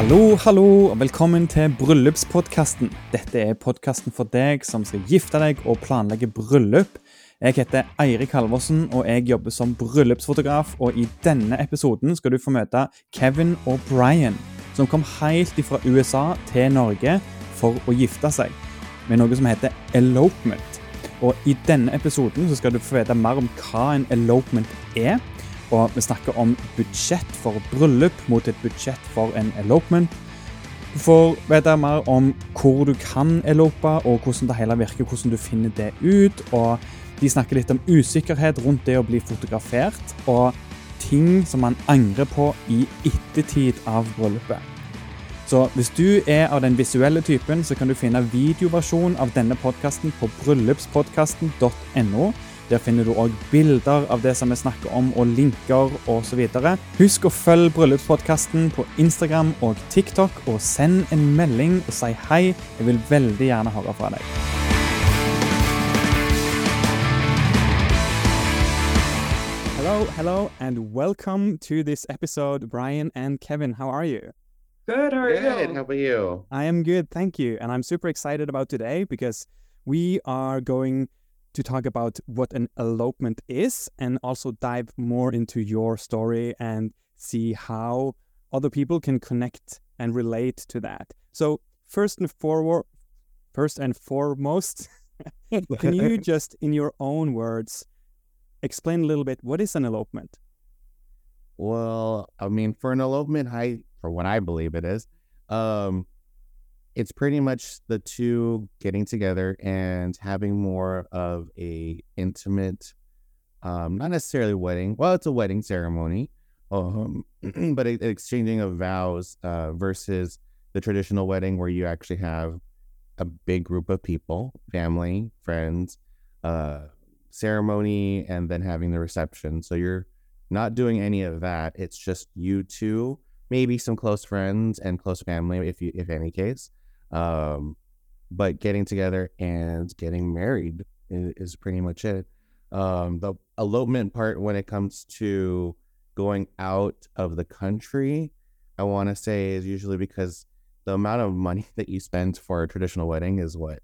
Hallo, hallo, og velkommen til bryllupspodkasten. Dette er podkasten for deg som skal gifte deg og planlegge bryllup. Jeg heter Eirik Halvorsen, og jeg jobber som bryllupsfotograf. Og i denne episoden skal du få møte Kevin og Brian, som kom helt fra USA til Norge for å gifte seg med noe som heter elopement. Og i denne episoden skal du få vite mer om hva en elopement er. Og vi snakker om budsjett for bryllup mot et budsjett for en elopement. Du får vite mer om hvor du kan elope, og hvordan det hele virker, hvordan du finner det ut. Og de snakker litt om usikkerhet rundt det å bli fotografert, og ting som man angrer på i ettertid av bryllupet. Så hvis du er av den visuelle typen, så kan du finne videoversjon av denne podkasten på bryllupspodkasten.no. Der finner du òg bilder av det som vi snakker om, og linker osv. Husk å følge Bryllupspodkasten på Instagram og TikTok, og send en melding og si hei. Jeg vil veldig gjerne høre fra deg. Hello, hello, and welcome to this episode, Brian and Kevin. How are you? Good. How are Good. you? How about you? I am good, thank you. And I'm super excited about today because we are going to talk about what an elopement is and also dive more into your story and see how other people can connect and relate to that. So, first and forward, first and foremost, can you just in your own words explain a little bit what is an elopement? Well, I mean, for an elopement, I for what I believe it is, um, it's pretty much the two getting together and having more of a intimate, um, not necessarily wedding. Well, it's a wedding ceremony, um, but a, exchanging of vows uh, versus the traditional wedding where you actually have a big group of people, family, friends, uh, ceremony, and then having the reception. So you're not doing any of that. It's just you two, maybe some close friends and close family, if you, if any case. Um, but getting together and getting married is, is pretty much it. Um, the elopement part, when it comes to going out of the country, I want to say is usually because the amount of money that you spend for a traditional wedding is what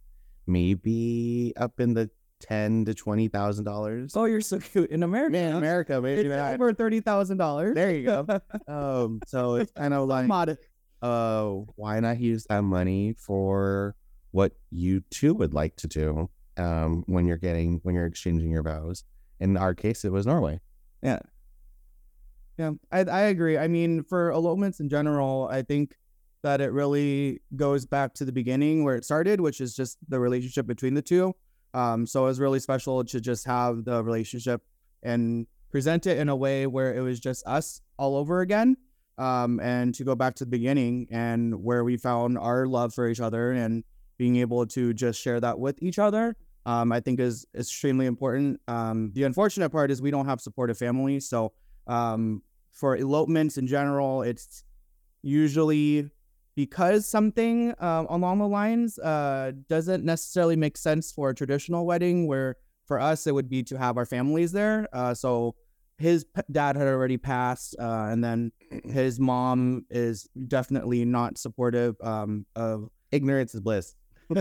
maybe up in the ten to twenty thousand dollars. Oh, you're so cute in America. Man. America, maybe it's that. over thirty thousand dollars. There you go. Um, so it's kind of like, Modest. Uh, why not use that money for what you too would like to do? Um, when you're getting when you're exchanging your vows. In our case, it was Norway. Yeah, I I agree. I mean, for elopements in general, I think that it really goes back to the beginning where it started, which is just the relationship between the two. Um, so it was really special to just have the relationship and present it in a way where it was just us all over again. Um, and to go back to the beginning and where we found our love for each other and being able to just share that with each other, um, I think is extremely important. Um, the unfortunate part is we don't have supportive families. So um, for elopements in general, it's usually because something uh, along the lines uh, doesn't necessarily make sense for a traditional wedding, where for us it would be to have our families there. Uh, so his p- dad had already passed, uh, and then his mom is definitely not supportive um, of Ignorance is bliss.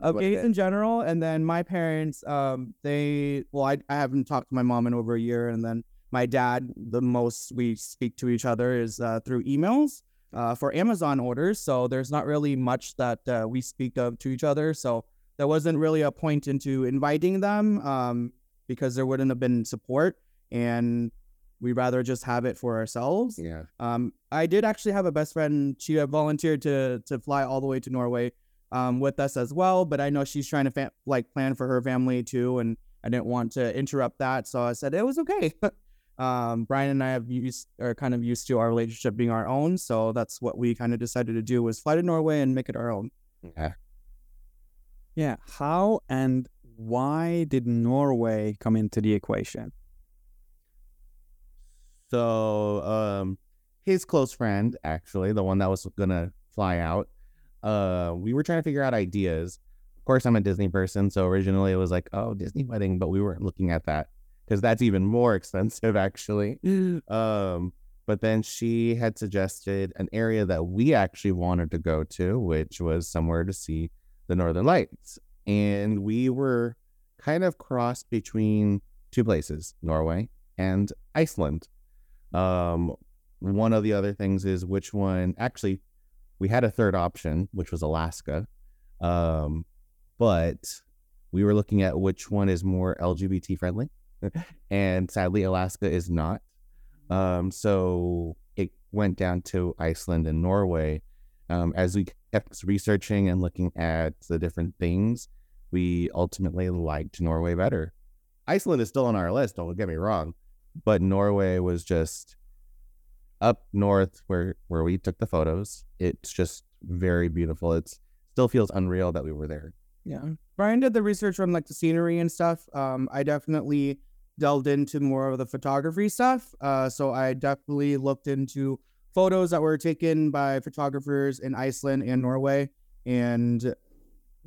of gays in general. And then my parents, um, they well, I, I haven't talked to my mom in over a year, and then my dad, the most we speak to each other is uh, through emails uh, for Amazon orders. So there's not really much that uh, we speak of to each other. So there wasn't really a point into inviting them um, because there wouldn't have been support, and we'd rather just have it for ourselves. Yeah. Um, I did actually have a best friend. She volunteered to to fly all the way to Norway um, with us as well. But I know she's trying to fa- like plan for her family too, and I didn't want to interrupt that, so I said it was okay. um, Bryan and I have used are kind of used to our relationship being our own, so that's what we kind of decided to do was fly to Norway and make it our own. Yeah. Yeah, how and why did Norway come into the equation? So, um, his close friend, actually, the one that was gonna fly out, uh, we were trying to figure out ideas. Of course, I'm a Disney person, so originally it was like, oh, Disney wedding, but we weren't looking at that because that's even more expensive, actually. Um, But then she had suggested an area that we actually wanted to go to, which was somewhere to see the Northern Lights. And we were kind of crossed between two places, Norway and Iceland. Um, one of the other things is which one actually we had a third option, which was Alaska. Um, but we were looking at which one is more LGBT friendly. and sadly, Alaska is not. Um, so it went down to Iceland and Norway. Um, as we kept researching and looking at the different things, we ultimately liked Norway better. Iceland is still on our list, don't get me wrong, but Norway was just up north where where we took the photos. It's just very beautiful. It's still feels unreal that we were there. Yeah. Bryan did the research on like the scenery and stuff. Um, I definitely delved into more of the photography stuff. Uh, so I definitely looked into photos that were taken by photographers in Iceland and Norway, and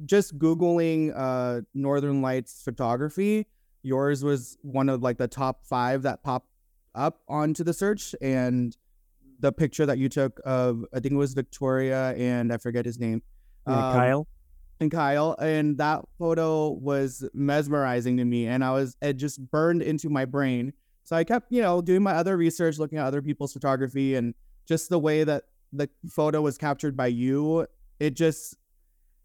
just googling uh, Northern Lights photography. Yours was one of like the top five that popped up onto the search, and the picture that you took of I think it was Victoria and I forget his name. Um, Kyle. And Kyle. And that photo was mesmerizing to me. And I was it just burned into my brain. So I kept, you know, doing my other research, looking at other people's photography and just the way that the photo was captured by you, it just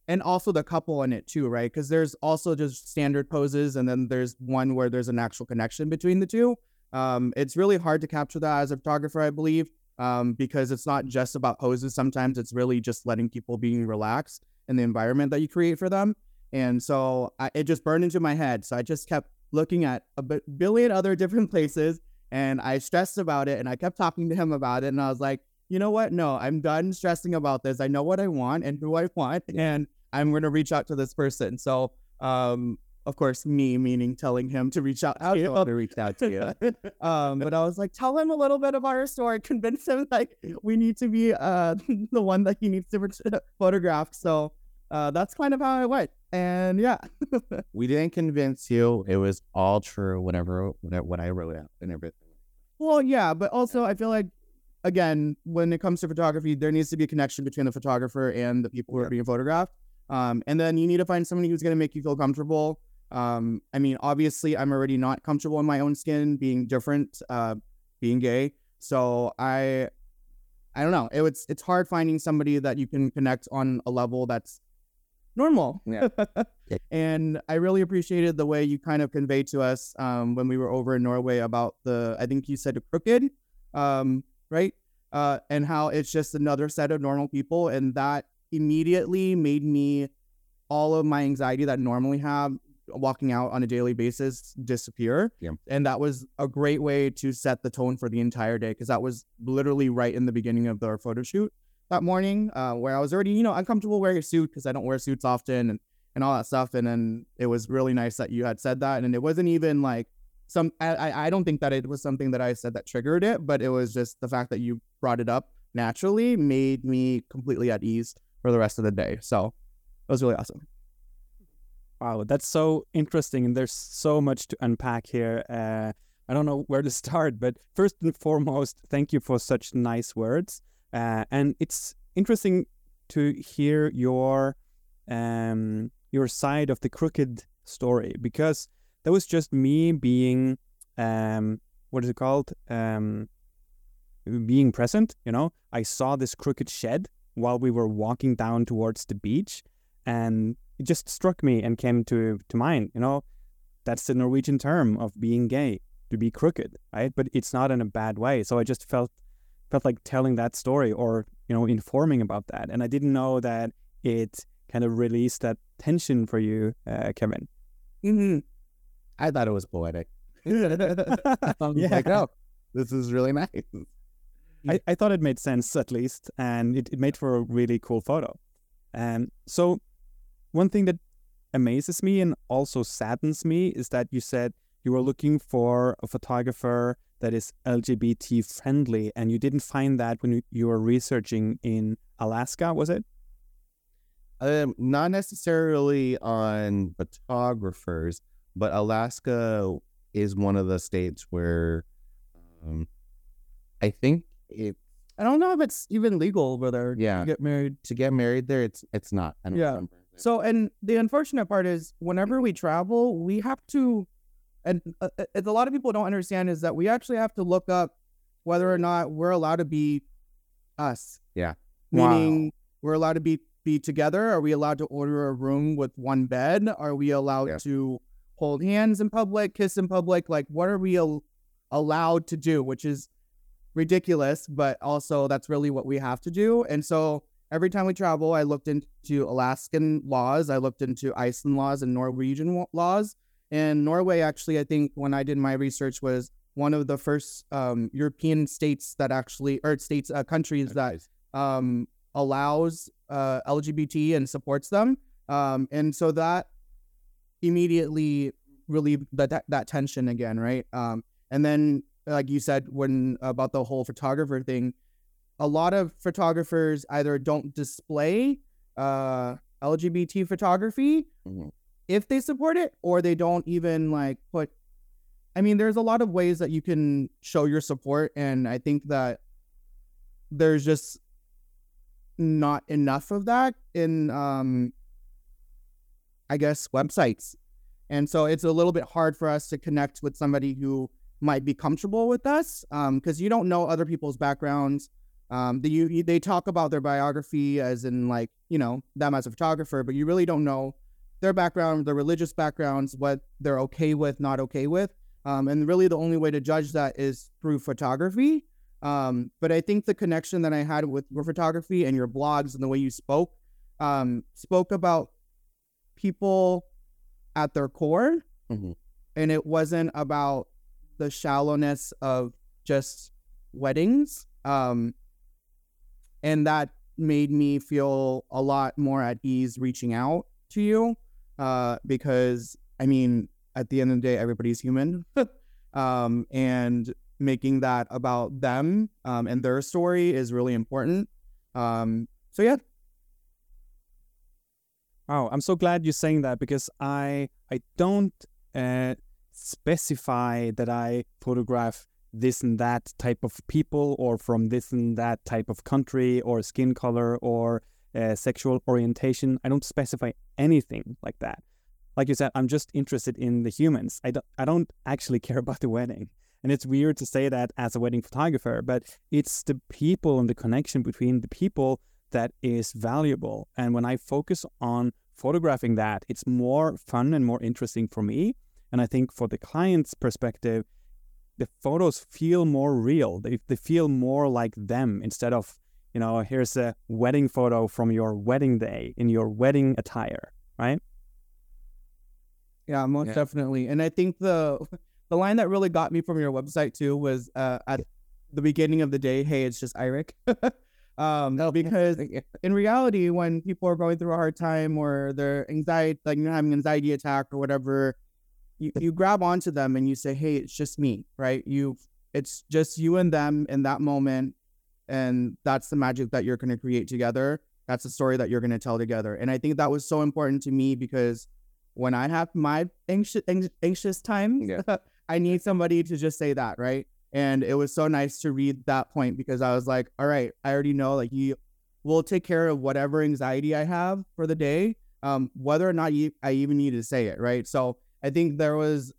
and also the couple in it too, right? Because there's also just standard poses, and then there's one where there's an actual connection between the two. Um, it's really hard to capture that as a photographer, I believe um, because it's not just about poses. Sometimes it's really just letting people being relaxed in the environment that you create for them. And so I, it just burned into my head. So I just kept looking at a b- billion other different places and I stressed about it and I kept talking to him about it. And I was like, you know what? No, I'm done stressing about this. I know what I want and who I want, and I'm going to reach out to this person. So um, of course, me meaning telling him to reach out. I was to reach out to you. um, but I was like, tell him a little bit about our story, convince him like we need to be uh, the one that he needs to photograph. So uh, that's kind of how I went. And yeah, we didn't convince you. It was all true. Whatever, what I wrote out and everything. Well, yeah, but also I feel like again, when it comes to photography, there needs to be a connection between the photographer and the people who are being photographed. Um, and then you need to find somebody who's going to make you feel comfortable um, I mean, obviously, I'm already not comfortable in my own skin, being different, uh, being gay. So I, I don't know. It, it's it's hard finding somebody that you can connect on a level that's normal. Yeah. and I really appreciated the way you kind of conveyed to us um, when we were over in Norway about the, I think you said crooked, um, right? Uh, and how it's just another set of normal people, and that immediately made me all of my anxiety that I normally have walking out on a daily basis disappear. Yeah. And that was a great way to set the tone for the entire day because that was literally right in the beginning of our photo shoot that morning, uh, where I was already, you know, uncomfortable wearing a suit because I don't wear suits often and, and all that stuff. And then it was really nice that you had said that. And it wasn't even like some, I, I don't think that it was something that I said that triggered it, but it was just the fact that you brought it up naturally made me completely at ease for the rest of the day. So it was really awesome. Wow, that's so interesting, and there's so much to unpack here. Uh, I don't know where to start, but first and foremost, thank you for such nice words. Uh, and it's interesting to hear your um, your side of the crooked story because that was just me being um, what is it called um, being present. You know, I saw this crooked shed while we were walking down towards the beach, and it just struck me and came to to mind. You know, that's the Norwegian term of being gay, to be crooked, right? But it's not in a bad way. So I just felt felt like telling that story or you know informing about that, and I didn't know that it kind of released that tension for you, uh, Kevin. Mm-hmm. I thought it was poetic. um, yeah. Like, oh, this is really nice. I, I thought it made sense at least, and it, it made for a really cool photo. And um, so one thing that amazes me and also saddens me is that you said you were looking for a photographer that is LGBT friendly, and you didn't find that when you were researching in Alaska, was it? Um, not necessarily on photographers, but Alaska is one of the states where um, I think it I don't know if it's even legal over there. Yeah. to get married. to get married there, it's it's not. I don't Yeah. remember. So, and the unfortunate part is, whenever we travel, we have to, and uh, uh, a lot of people don't understand is that we actually have to look up whether or not we're allowed to be us. Yeah. Meaning, we're allowed to be be together. Are we allowed to order a room with one bed? Are we allowed Yeah. to hold hands in public, kiss in public? Like, what are we al- allowed to do? Which is ridiculous, but also that's really what we have to do. And so every time we travel, I looked into Alaskan laws, I looked into Iceland laws and Norwegian laws. And Norway, actually, I think when I did my research, was one of the first um, European states that actually, or states, uh, countries that um, allows uh, LGBT and supports them. Um, and so that immediately relieved that, that, that tension again, right? Um, and then, like you said, when about the whole photographer thing, a lot of photographers either don't display uh, LGBT photography Mhm. if they support it, or they don't even like put. I mean, there's a lot of ways that you can show your support, and I think that there's just not enough of that in, um, I guess, websites, and so it's a little bit hard for us to connect with somebody who might be comfortable with us, because you don't know other people's backgrounds. Um, the, you, they talk about their biography as in like you know them as a photographer, but you really don't know their background, their religious backgrounds, what they're okay with, not okay with. Um, and really, the only way to judge that is through photography. Um, but I think the connection that I had with your photography and your blogs and the way you spoke um, spoke about people at their core, Mhm. and it wasn't about the shallowness of just weddings. Um, and that made me feel a lot more at ease reaching out to you uh, because I mean, at the end of the day, everybody's human, um, and making that about them um, and their story is really important. Um, so yeah, Wow, I'm so glad you're saying that because I I don't uh, specify that I photograph this and that type of people or from this and that type of country or skin color or uh, sexual orientation. I don't specify anything like that. Like you said, I'm just interested in the humans. I don't I don't actually care about the wedding. And it's weird to say that as a wedding photographer, but it's the people and the connection between the people that is valuable. And when I focus on photographing that, it's more fun and more interesting for me. And I think for the client's perspective, the photos feel more real. They, they feel more like them instead of, you know, here's a wedding photo from your wedding day in your wedding attire, right? Yeah, most Yeah. definitely. And I think the the line that really got me from your website too was uh, at the beginning of the day, "Hey, it's just Eirik." um, because in reality, when people are going through a hard time or they're anxiety, like you're having an anxiety attack or whatever, you, you grab onto them and you say, "Hey, it's just me," right? You, it's just you and them in that moment, and that's the magic that you're going to create together. That's the story that you're going to tell together. And I think that was so important to me because when I have my anxious anx- anxious times, Yeah. I need somebody to just say that, right? And it was so nice to read that point because I was like, all right, I already know like you will take care of whatever anxiety I have for the day, um, whether or not you, I even need to say it, right? So I think there was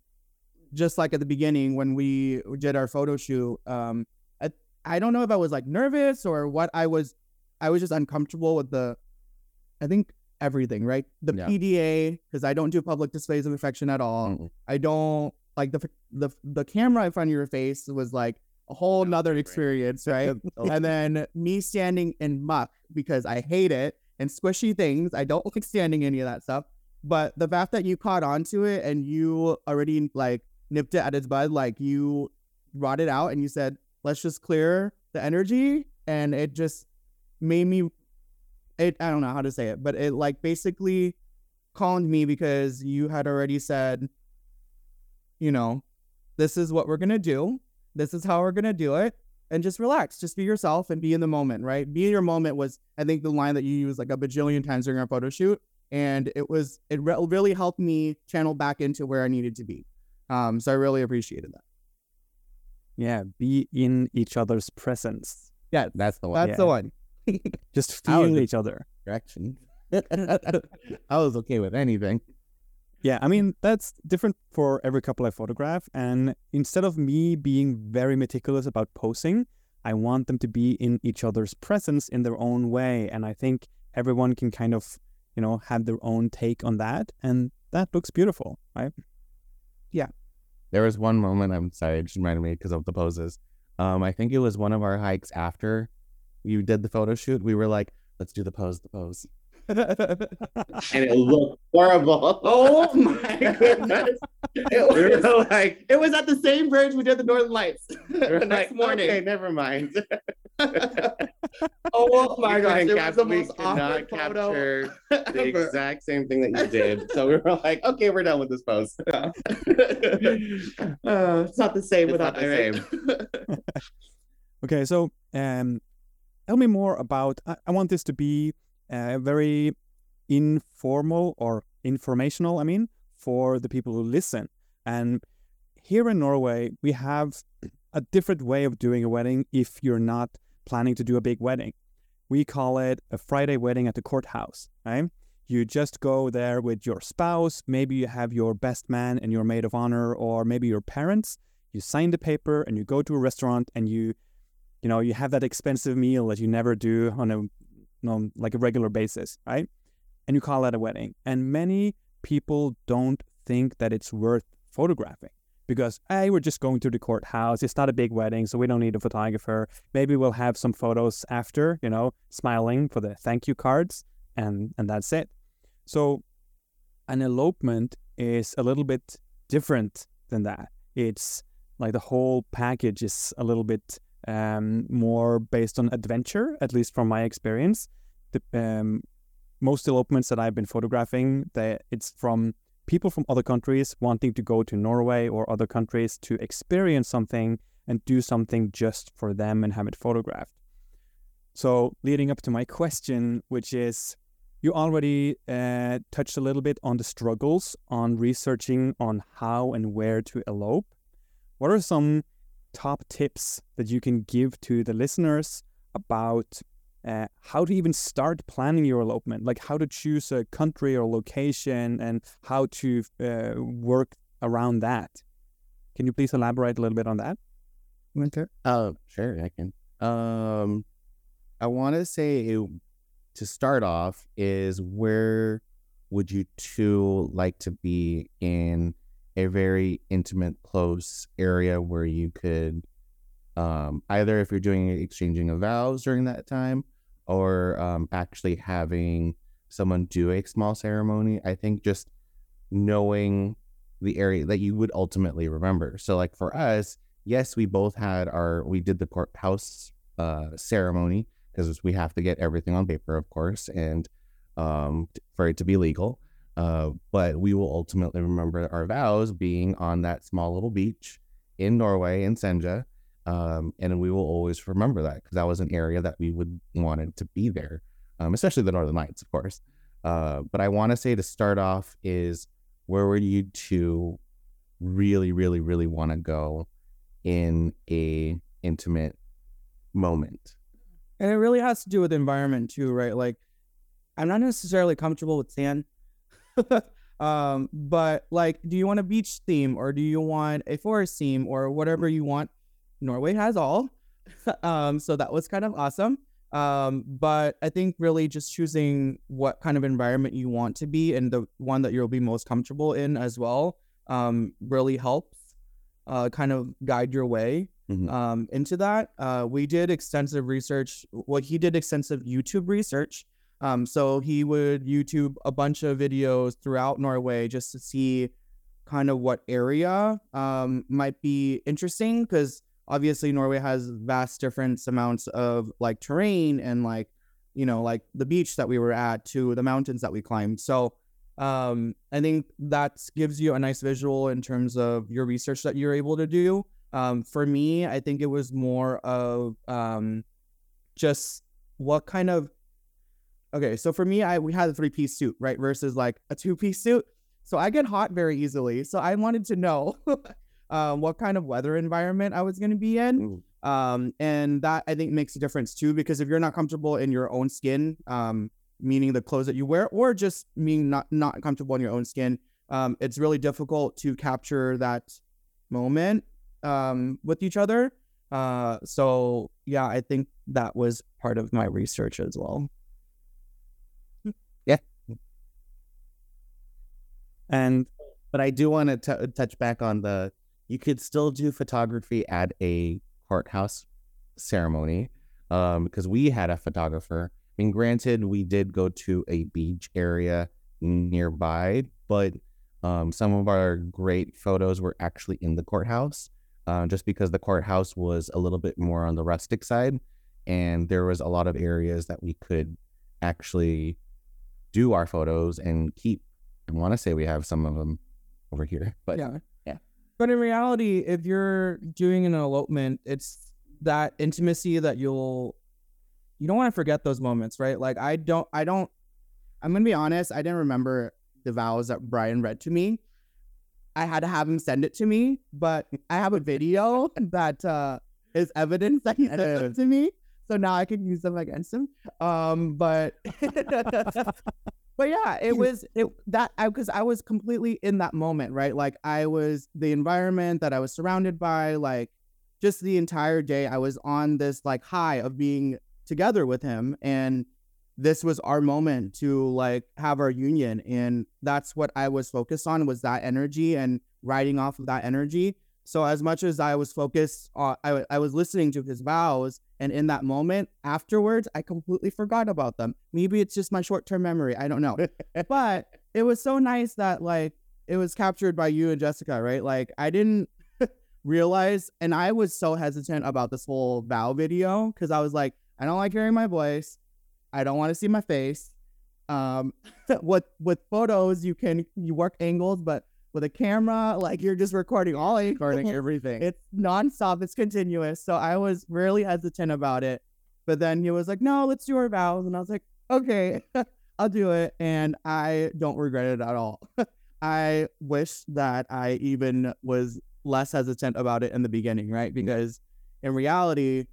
just like at the beginning when we did our photo shoot, um, I, I don't know if I was like nervous or what I was, I was just uncomfortable with the, I think everything, right? The Yeah. PDA, because I don't do public displays of affection at all. Mm-mm. I don't like the the the camera in front of your face was like a whole nother experience, right? and then me standing in muck because I hate it and squishy things. I don't like standing any of that stuff. But the fact that you caught onto it and you already like nipped it at its bud, like you brought it out and you said, "Let's just clear the energy," and it just made me. It I don't know how to say it, but it like basically calmed me because you had already said, you know, this is what we're gonna do. This is how we're gonna do it. And just relax. Just be yourself and be in the moment, right? Be in your moment was, I think, the line that you used like a bajillion times during our photo shoot, and it was it re- really helped me channel back into where I needed to be. Um, so I really appreciated that. Yeah, be in each other's presence. Yeah, That's the one. that's Yeah. the one. Just feel each other. Direction. I was okay with anything. Yeah, I mean, that's different for every couple I photograph. And instead of me being very meticulous about posing, I want them to be in each other's presence in their own way. And I think everyone can kind of, you know, have their own take on that. And that looks beautiful, right? Yeah. There was one moment, I'm sorry, it just reminded me because of the poses. Um, I think it was one of our hikes after you did the photo shoot. We were like, let's do the pose, the pose. And it looked horrible. Oh my goodness. we It were was, like, it was at the same bridge we did the Northern Lights the next like, morning. Okay, never mind. Oh my gosh, it was the we most could not awkward photo capture the ever. exact same thing that you did. So we were like, okay, we're done with this pose. Uh, it's not the same It's without the Eirik. Okay, so um, tell me more about. I, I want this to be uh, very informal or informational. I mean, for the people who listen. And here in Norway, we have a different way of doing a wedding. If you're not planning to do a big wedding, we call it a Friday wedding at the courthouse. Right? You just go there with your spouse. Maybe you have your best man and your maid of honor, or maybe your parents. You sign the paper and you go to a restaurant and you you know you have that expensive meal that you never do on a you know, like a regular basis right and you call that a wedding and many people don't think that it's worth photographing because hey we're just going to the courthouse. It's not a big wedding so we don't need a photographer. Maybe we'll have some photos after you know smiling for the thank you cards and and that's it. So an elopement is a little bit different than that. It's like the whole package is a little bit um, more based on adventure, at least from my experience. The, um, most elopements that I've been photographing, they, it's from people from other countries wanting to go to Norway or other countries to experience something and do something just for them and have it photographed. So, leading up to my question, which is you already uh, touched a little bit on the struggles on researching on how and where to elope. What are some top tips that you can give to the listeners about uh, how to even start planning your elopement, like how to choose a country or location and how to uh, work around that. Can you please elaborate a little bit on that? Winter. Oh, sure, I can. Um, I want to say it, to start off is where would you two like to be in a very intimate, close area where you could um, either if you're doing exchanging of vows during that time or um, actually having someone do a small ceremony. I think just knowing the area that you would ultimately remember. So, like for us, yes, we both had our we did the courthouse uh, ceremony because we have to get everything on paper, of course, and um, for it to be legal. Uh, but we will ultimately remember our vows being on that small little beach in Norway in Senja. Um, and we will always remember that because that was an area that we would wanted to be there, um, especially the Northern Lights, of course. Uh, but I want to say to start off is where would you two really, really, really want to go in a intimate moment? And it really has to do with environment too, right? Like, I'm not necessarily comfortable with sand. um, but like, do you want a beach theme or do you want a forest theme or whatever you want? Norway has all. um, so that was kind of awesome. Um, but I think really just choosing what kind of environment you want to be and the one that you'll be most comfortable in as well um, really helps uh, kind of guide your way Mhm. um, into that. Uh, we did extensive research. Well, he did extensive YouTube research. Um, so he would YouTube a bunch of videos throughout Norway just to see kind of what area um, might be interesting because obviously Norway has vast different amounts of like terrain and like you know like the beach that we were at to the mountains that we climbed. So um, I think that gives you a nice visual in terms of your research that you're able to do. Um, for me, I think it was more of um, just what kind of okay. So for me, I we had a three piece suit, right, versus like a two piece suit. So I get hot very easily. So I wanted to know um, what kind of weather environment I was going to be in. Ooh. Um, and that I think makes a difference too, because if you're not comfortable in your own skin, um, meaning the clothes that you wear, or just being not not comfortable in your own skin, um, it's really difficult to capture that moment um, with each other. Uh, so yeah, I think that was part of my research as well. Yeah. And But I do want to touch back on the you could still do photography at a courthouse ceremony um because we had a photographer. I mean, granted, we did go to a beach area nearby, but um, some of our great photos were actually in the courthouse, uh, just because the courthouse was a little bit more on the rustic side, and there was a lot of areas that we could actually do our photos and keep. I want to say we have some of them over here, but yeah. But in reality, if you're doing an elopement, it's that intimacy that you'll you don't want to forget those moments, right? Like I don't I don't I'm gonna be honest, I didn't remember the vows that Bryan read to me. I had to have him send it to me, but I have a video that uh is evidence that he sent it to me. So now I can use them against him. Um, but but yeah, it was it that I because I was completely in that moment, right? Like I was the environment that I was surrounded by, like just the entire day. I was on this like high of being together with him, and this was our moment to like have our union, and that's what I was focused on was that energy and riding off of that energy. So as much as I was focused, on, I I was listening to his vows, and in that moment afterwards, I completely forgot about them. Maybe it's just my short term memory. I don't know, but it was so nice that like it was captured by you and Jessica, right? Like I didn't realize, and I was so hesitant about this whole vow video because I was like, I don't like hearing my voice. I don't want to see my face. Um, with with photos, you can you work angles, but with a camera, like you're just recording all recording everything. it's nonstop, it's continuous. So I was really hesitant about it. But then he was like, no, let's do our vows. And I was like, okay, I'll do it. And I don't regret it at all. I wish that I even was less hesitant about it in the beginning, right? Because in reality,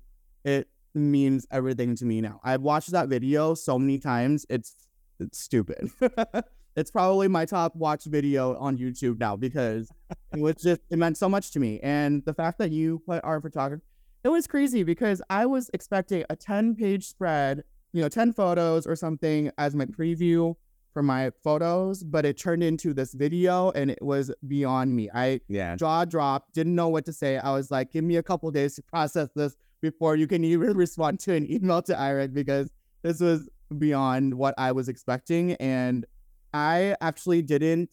it means everything to me now. I've watched that video so many times. It's it's stupid. It's probably my top watched video on YouTube now because it was just it meant so much to me. And the fact that you put our photography, it was crazy because I was expecting a 10 page spread, you know, 10 photos or something as my preview for my photos, but it turned into this video and it was beyond me. I Yeah. jaw dropped, didn't know what to say. I was like, give me a couple days to process this before you can even respond to an email to Irad because this was beyond what I was expecting. And I actually didn't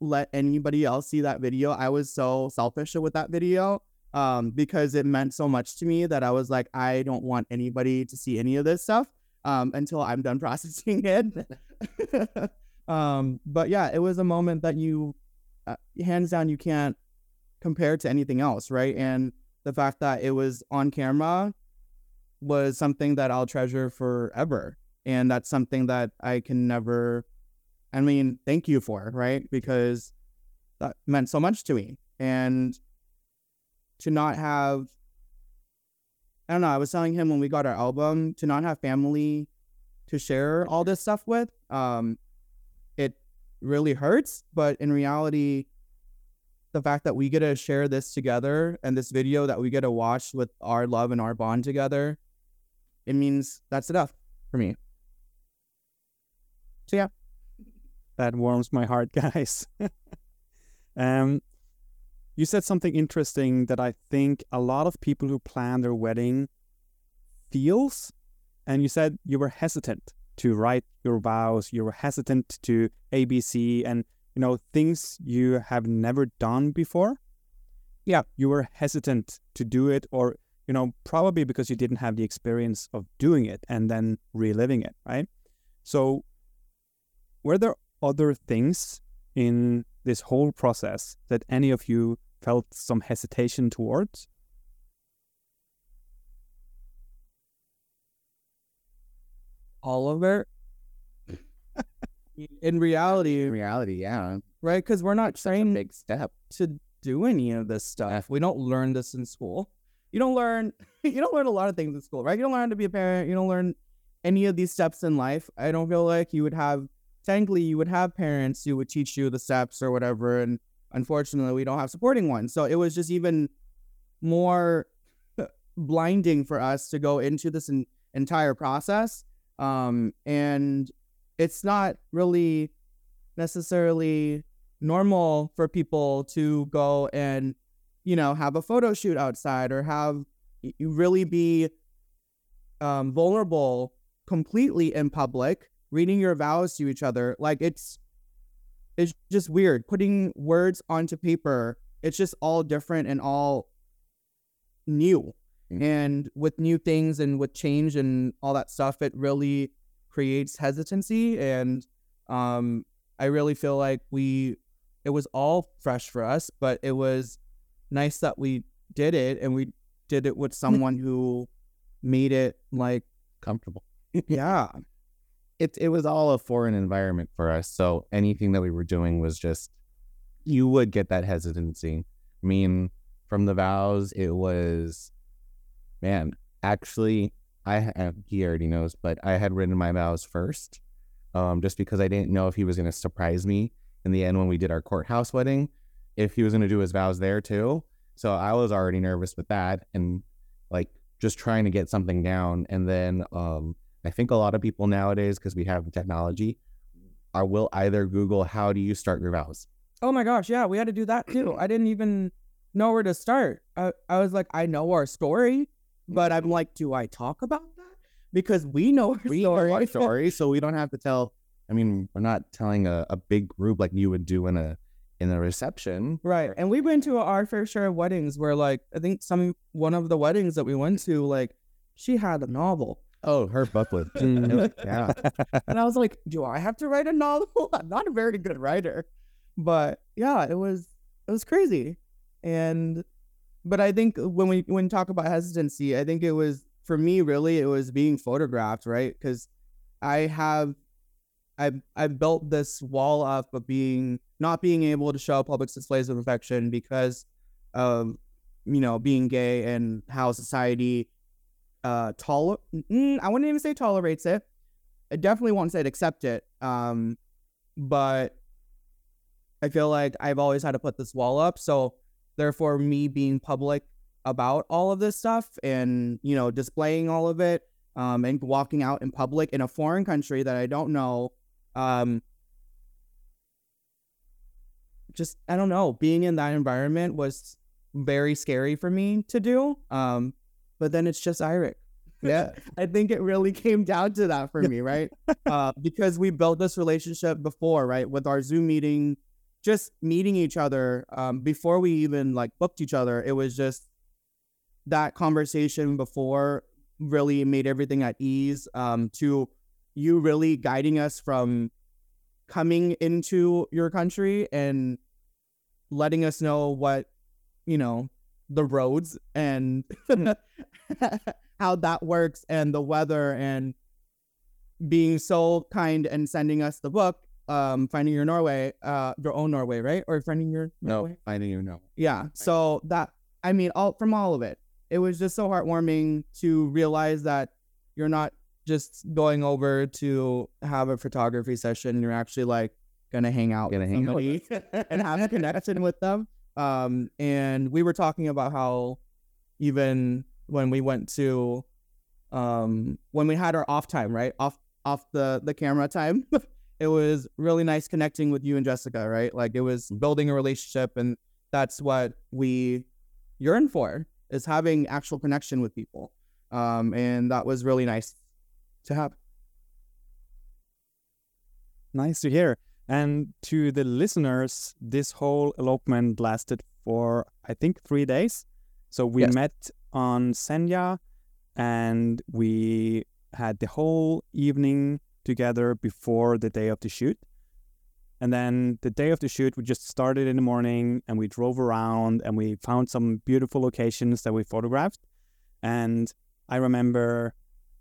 let anybody else see that video. I was so selfish with that video um, because it meant so much to me that I was like, I don't want anybody to see any of this stuff um, until I'm done processing it. um, but yeah, it was a moment that you, uh, hands down, you can't compare to anything else, right? And the fact that it was on camera was something that I'll treasure forever. And that's something that I can never, I mean, thank you for, right? Because that meant so much to me. And to not have, I don't know, I was telling him when we got our album, to not have family to share all this stuff with, um, it really hurts. But in reality, the fact that we get to share this together and this video that we get to watch with our love and our bond together, it means that's enough for me. So yeah, that warms my heart, guys. um, you said something interesting that I think a lot of people who plan their wedding feels, and you said you were hesitant to write your vows. You were hesitant to ABC and you know things you have never done before. Yeah, you were hesitant to do it, or you know probably because you didn't have the experience of doing it and then reliving it, right? So, were there other things in this whole process that any of you felt some hesitation towards? all of it. in reality, In reality, yeah. right? Because we're not Such a trained big step. to do any of this stuff. We don't learn this in school. You don't learn you don't learn a lot of things in school, right? You don't learn to be a parent. You don't learn any of these steps in life. I don't feel like you would have technically you would have parents who would teach you the steps or whatever and unfortunately we don't have supporting ones. So it was just even more blinding for us to go into this in, entire process. Um, and it's not really necessarily normal for people to go and, you know, have a photo shoot outside or have you really be um, vulnerable completely in public, reading your vows to each other. Like it's, it's just weird putting words onto paper. It's just all different and all new. Mm. And with new things and with change and all that stuff, it really creates hesitancy. And um, I really feel like we, it was all fresh for us, but it was nice that we did it and we did it with someone who made it like, Comfortable. yeah, It it was all a foreign environment for us. So anything that we were doing was just you would get that hesitancy. I mean, from the vows, it was man, actually I he already knows, but I had written my vows first. Um, just because I didn't know if he was gonna surprise me in the end when we did our courthouse wedding, if he was gonna do his vows there too. So I was already nervous with that and like just trying to get something down. And then um I think a lot of people nowadays, because we have technology, are will either Google how do you start your vows. Oh my gosh, yeah, we had to do that too. I didn't even know where to start. I, I was like, I know our story, but I'm like, do I talk about that? Because we know our We know our story, so we don't have to tell. I mean, we're not telling a, a big group like you would do in a in a reception. Right. And we went to our fair share of weddings where like I think some one of the weddings that we went to, like, she had a novel. Oh, her booklet. Mm. yeah. And I was like, do I have to write a novel? I'm not a very good writer. But yeah, it was it was crazy. And but I think when we when we talk about hesitancy, I think it was for me really it was being photographed, right? Because I have I I built this wall up of being not being able to show public displays of affection because of you know being gay and how society uh toler mm, I wouldn't even say tolerates it. I definitely won't say it accept it. Um, but I feel like I've always had to put this wall up. So therefore, me being public about all of this stuff and you know displaying all of it, um, and walking out in public in a foreign country that I don't know, um, just I don't know, being in that environment was very scary for me to do. Um, but then it's just Eirik. Yeah. I think it really came down to that for me, right? uh, because we built this relationship before, right? With our Zoom meeting, just meeting each other um, before we even like booked each other. It was just that conversation before really made everything at ease. Um, to you really guiding us from coming into your country and letting us know what you know the roads and how that works and the weather and being so kind and sending us the book um finding your norway uh your own norway right? Or finding your No, Norway? finding you know. yeah so that i mean all from all of it. It was just so heartwarming to realize that you're not just going over to have a photography session. You're actually like gonna hang out Gonna hang out and have a connection with them um and we were talking about how even when we went to um when we had our off time right? Off off the the camera time it was really nice connecting with you and jessica right? Like it was building a relationship and that's what we yearn for is having actual connection with people. Um and that was really nice to have. Nice to hear. And to the listeners, this whole elopement lasted for, I think, three days. So we Yes. met on Senja and we had the whole evening together before the day of the shoot. And then the day of the shoot, we just started in the morning and we drove around and we found some beautiful locations that we photographed. And I remember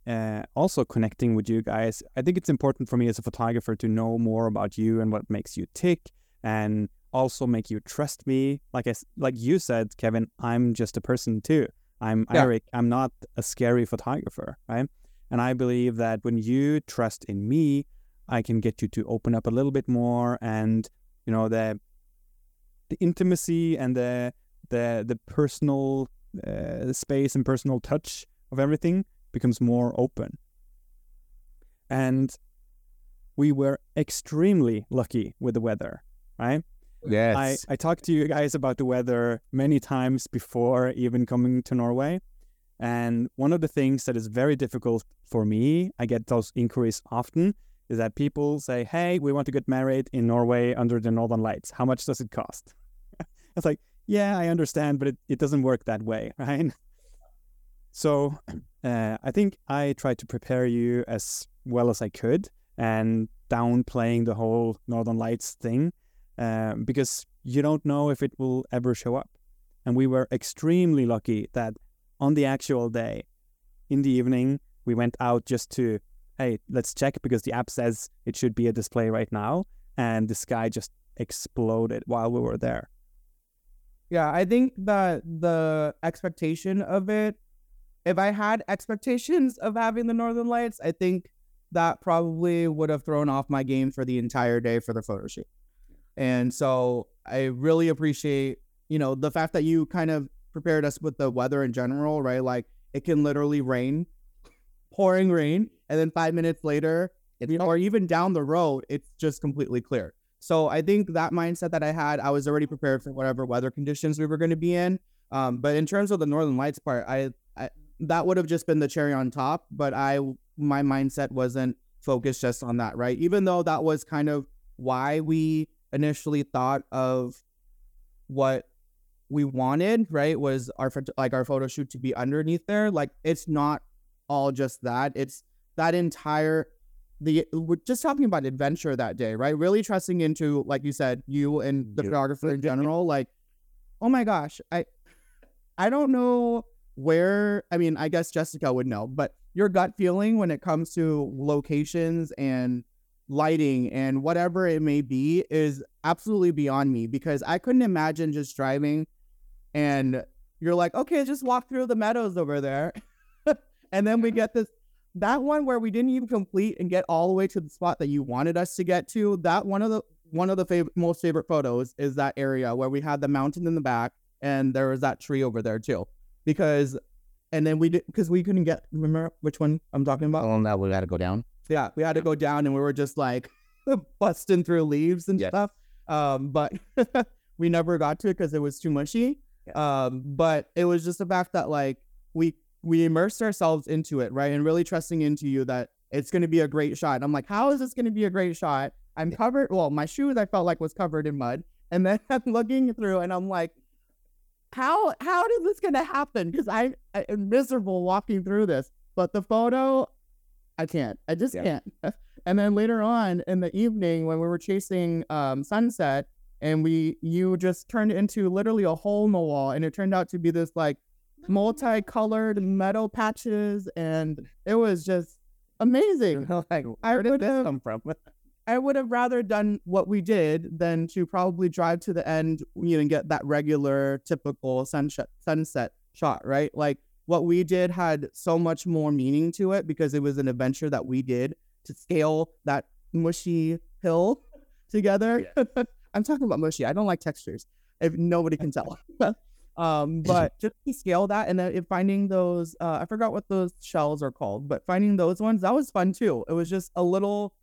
uh, also connecting with you guys. I think it's important for me as a photographer to know more about you and what makes you tick. And also make you trust me. Like I, like you said, Kevin, I'm just a person too. I'm Yeah. Eirik. I'm not a scary photographer, right? And I believe that when you trust in me, I can get you to open up a little bit more, and you know the the intimacy and the the the personal uh, space and personal touch of everything becomes more open. And we were extremely lucky with the weather, right? Yes. I, I talked to you guys about the weather many times before even coming to Norway. And one of the things that is very difficult for me, I get those inquiries often, is that people say, Hey, we want to get married in Norway under the Northern Lights. How much does it cost? it's like, Yeah, I understand, but it, it doesn't work that way, right? So uh, I think I tried to prepare you as well as I could and downplaying the whole Northern Lights thing um, because you don't know if it will ever show up. And we were extremely lucky that on the actual day, in the evening, we went out just to, hey, let's check because the app says it should be a display right now. And the sky just exploded while we were there. Yeah, I think that the expectation of it, if I had expectations of having the Northern Lights, I think that probably would have thrown off my game for the entire day for the photo shoot. And so I really appreciate, you know, the fact that you kind of prepared us with the weather in general, right? Like it can literally rain, pouring rain, and then five minutes later, you know, or even down the road, it's just completely clear. So I think that mindset that I had, I was already prepared for whatever weather conditions we were going to be in. Um, but in terms of the Northern Lights part, I that would have just been the cherry on top. But I, my mindset wasn't focused just on that, right? Even though that was kind of why we initially thought of what we wanted, right? Was our like our photo shoot to be underneath there. Like it's not all just that. It's that entire the we're just talking about adventure that day, right? Really trusting into, like you said, you and the photographer in general. Like, oh my gosh, I I don't know where. I mean, I guess Jessica would know, but your gut feeling when it comes to locations and lighting and whatever it may be is absolutely beyond me because I couldn't imagine just driving and you're like, okay, just walk through the meadows over there. and then we get this that one where we didn't even complete and get all the way to the spot that you wanted us to get to. That one of the one of the favorite most favorite photos is that area where we had the mountain in the back and there was that tree over there too. Because and then we did because we couldn't get remember which one I'm talking about? Oh, now we had to go down. yeah, we had to go down and we were just like busting through leaves and Yes. stuff. Um, but we never got to it because it was too mushy. Um, but it was just the fact that like we we immersed ourselves into it, right? And really trusting into you that it's gonna be a great shot. I'm like, how is this gonna be a great shot? I'm covered. Well, my shoes I felt like was covered in mud, and then I'm looking through and I'm like, how how is this gonna happen? Because I, I am miserable walking through this. But the photo, I can't. I just Yeah. can't. And then later on in the evening when we were chasing um, sunset, and we you just turned into literally a hole in the wall, and it turned out to be this like multicolored metal patches, and it was just amazing. like, I where did would this come from? I would have rather done what we did than to probably drive to the end, you know, and get that regular, typical sunset sunset shot, right? Like what we did had so much more meaning to it because it was an adventure that we did to scale that mushy hill together. I'm talking about mushy. I don't like textures. If nobody can tell. um, but just to scale that and then finding those, uh, I forgot what those shells are called, but finding those ones that was fun too. It was just a little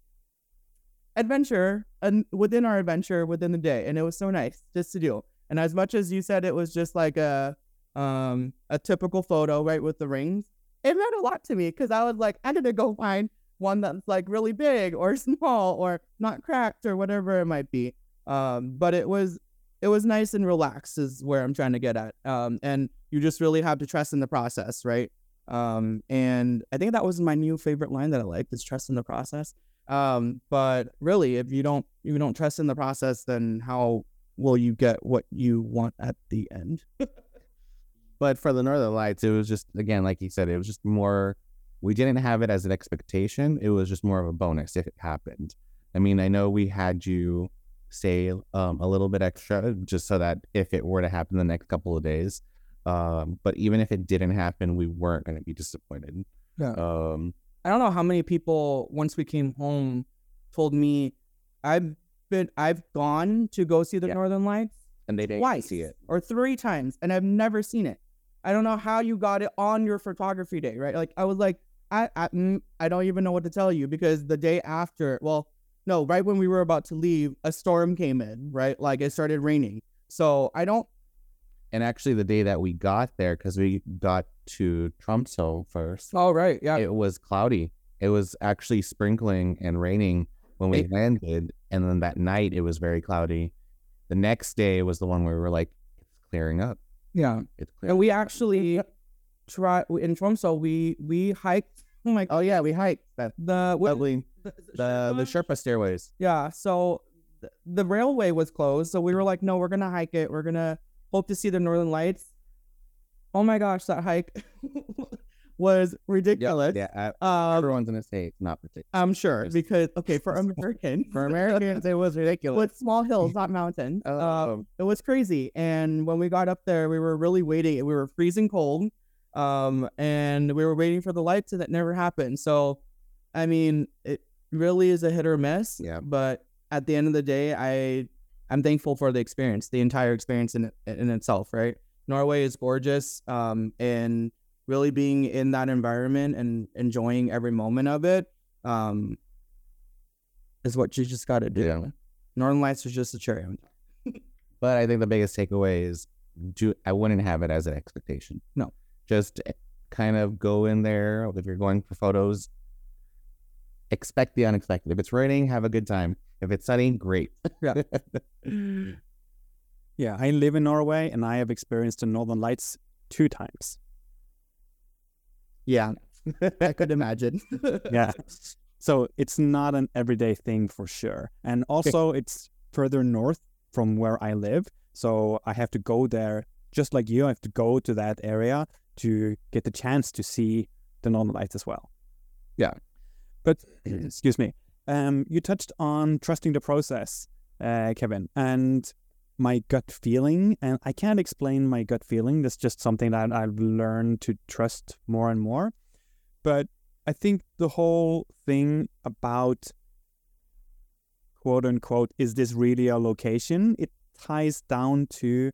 adventure and within our adventure within the day and it was so nice just to do. And as much as you said it was just like a um a typical photo right with the rings it meant a lot to me because i was like i need to go find one that's like really big or small or not cracked or whatever it might be. Um but it was it was nice and relaxed is where i'm trying to get at. Um and you just really have to trust in the process right? Um and i think that was my new favorite line that i liked is trust in the process um, but really, if you don't you don't trust in the process, then how will you get what you want at the end? But for the Northern Lights, it was just again, like you said, it was just more. We didn't have it as an expectation. It was just more of a bonus if it happened. I mean, I know we had you stay um, a little bit extra just so that if it were to happen the next couple of days. Um, but even if it didn't happen, we weren't going to be disappointed. Yeah. Um, I don't know how many people once we came home told me I've been I've gone to go see the Yeah. Northern Lights and they didn't twice see it. or three times and I've never seen it. I don't know how you got it on your photography day, right? Like I was like I I, mm, I don't even know what to tell you because the day after, well, no, right when we were about to leave, a storm came in, right? Like it started raining. So I don't And actually, the day that we got there, because we got to Tromso first, Oh right, yeah. it was cloudy. It was actually sprinkling and raining when we It- landed. And then that night, it was very cloudy. The next day was the one where we were like, it's clearing up. yeah. It's clearing And we actually tried in Tromso we we hiked oh my Oh, yeah, we hiked that the lovely, the, the, the Sherpa stairways. Yeah, so th- the railway was closed, so we were like, no, we're gonna hike it. We're gonna hope to see the northern lights. Oh my gosh, that hike was ridiculous. Yeah, uh, Um, everyone's gonna say it's not particular. I'm sure because okay, for American, For Americans, it was ridiculous. with small hills, not mountain um, Um, it was crazy. And when we got up there, we were really waiting. We were freezing cold, um, and we were waiting for the lights, and it never happened. So, I mean, it really is a hit or miss. Yeah. But at the end of the day, I I'm thankful for the experience, the entire experience in in itself. Right, Norway is gorgeous, um, and really being in that environment and enjoying every moment of it, um, is what you just got to do. Yeah. Northern Lights is just a cherry on top. But I think the biggest takeaway is do I wouldn't have it as an expectation. No. Just kind of go in there if you're going for photos. Expect the unexpected. If it's raining, have a good time. If it's sunny, great. Yeah. Yeah, I live in Norway and I have experienced the Northern Lights two times. Yeah, I could imagine. Yeah. So it's not an everyday thing for sure. And also, it's further north from where I live. So I have to go there, just like you, I have to go to that area to get the chance to see the Northern Lights as well. Yeah. But, excuse me, um, you touched on trusting the process, uh, Kevin, and my gut feeling. And I can't explain my gut feeling. That's just something that I've learned to trust more and more. But I think the whole thing about quote unquote, is this really a location? It ties down to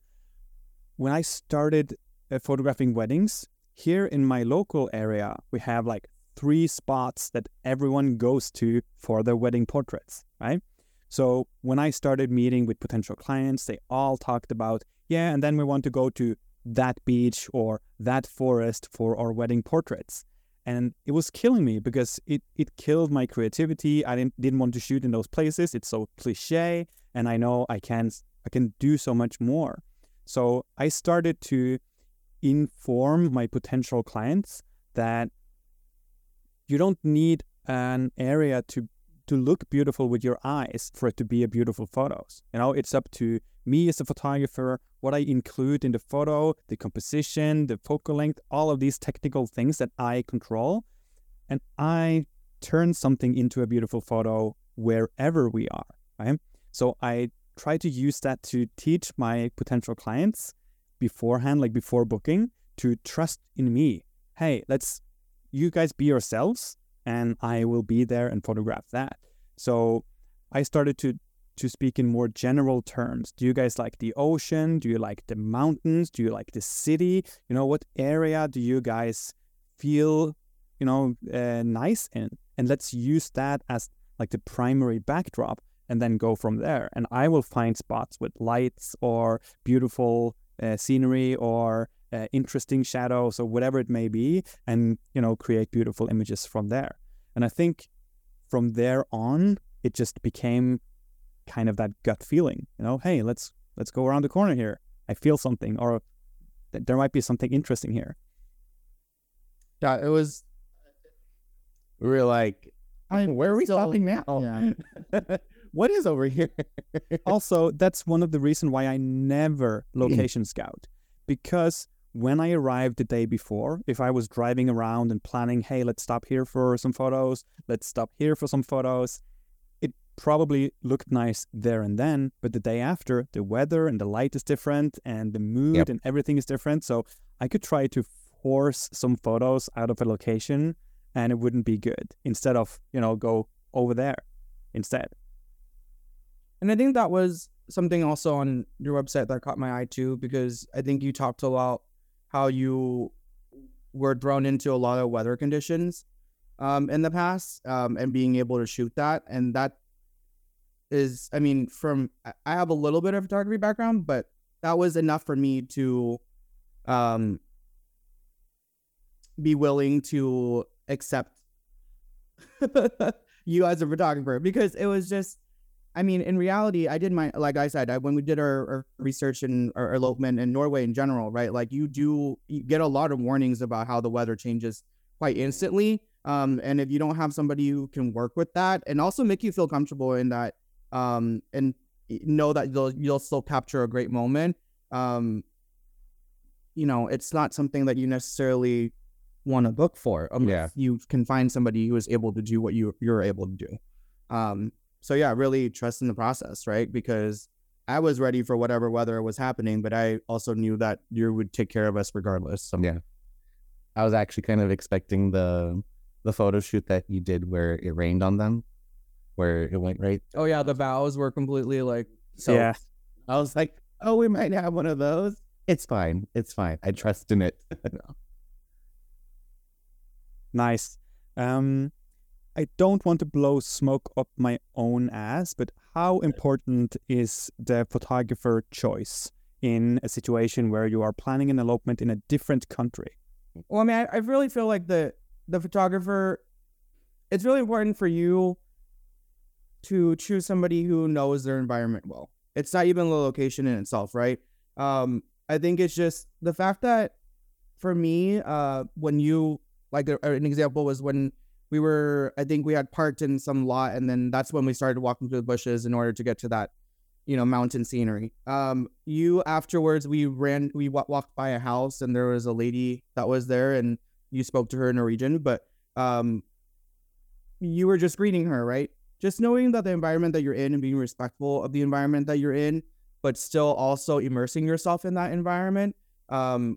when I started uh, photographing weddings here in my local area, we have like three spots that everyone goes to for their wedding portraits, right? So when I started meeting with potential clients, they all talked about, yeah, and then we want to go to that beach or that forest for our wedding portraits and it was killing me because it it killed my creativity. I didn't didn't want to shoot in those places. It's so cliche, and I know I can I can do so much more. So I started to inform my potential clients that you don't need an area to to look beautiful with your eyes for it to be a beautiful photos. You know, it's up to me as a photographer, what I include in the photo, the composition, the focal length, all of these technical things that I control. And I turn something into a beautiful photo wherever we are, right? So I try to use that to teach my potential clients beforehand, like before booking, to trust in me. Hey, let's you guys be yourselves and I will be there and photograph that. So I started to to speak in more general terms. Do you guys like the ocean? Do you like the mountains? Do you like the city? You know, what area do you guys feel, you know, uh, nice in? And let's use that as like the primary backdrop and then go from there. And I will find spots with lights or beautiful uh, scenery or uh, interesting shadows or whatever it may be and you know create beautiful images from there and i think from there on it just became kind of that gut feeling you know hey let's let's go around the corner here i feel something or th- there might be something interesting here Yeah, it was. We were like, I mean, where are we still- stopping now? Yeah. what is over here? also that's one of the reasons why i never location scout because when i arrived the day before if i was driving around and planning hey let's stop here for some photos let's stop here for some photos it probably looked nice there and then, but the day after, the weather and the light is different and the mood and everything is different. So I could try to force some photos out of a location and it wouldn't be good instead of, you know, go over there instead. And I think that was something also on your website that caught my eye too, because I think you talked about how you were thrown into a lot of weather conditions um, in the past um, and being able to shoot that. And that is, I mean, from I have a little bit of photography background, but that was enough for me to um, be willing to accept you as a photographer because it was just I mean, in reality, I did my like I said, I, when we did our, our research and our elopement in Norway in general, right? Like you do you get a lot of warnings about how the weather changes quite instantly. Um, and if you don't have somebody who can work with that and also make you feel comfortable in that, um, and know that you'll you'll still capture a great moment, um, you know, it's not something that you necessarily want to book for unless Yeah. you can find somebody who is able to do what you you're able to do. Um, so yeah, really trust in the process, right? Because I was ready for whatever weather was happening, but I also knew that you would take care of us regardless. So Yeah. I was actually kind of expecting the the photo shoot that you did where it rained on them, where it went right. Oh yeah, the vows were completely like so Yeah. I was like, oh, we might have one of those. It's fine. It's fine. I trust in it. Nice. Um, I don't want to blow smoke up my own ass, but how important is the photographer choice in a situation where you are planning an elopement in a different country? Well, I mean, I, I really feel like the the photographer, it's really important for you to choose somebody who knows their environment well. It's not even the location in itself, right? Um, I think it's just the fact that for me, uh, when you like an example was when we were, I think we had parked in some lot, and then that's when we started walking through the bushes in order to get to that, you know, mountain scenery. Um, you afterwards, we ran, we wa- walked by a house, and there was a lady that was there, and you spoke to her in Norwegian, but um, you were just greeting her, right? Just knowing that the environment that you're in and being respectful of the environment that you're in, but still also immersing yourself in that environment, um,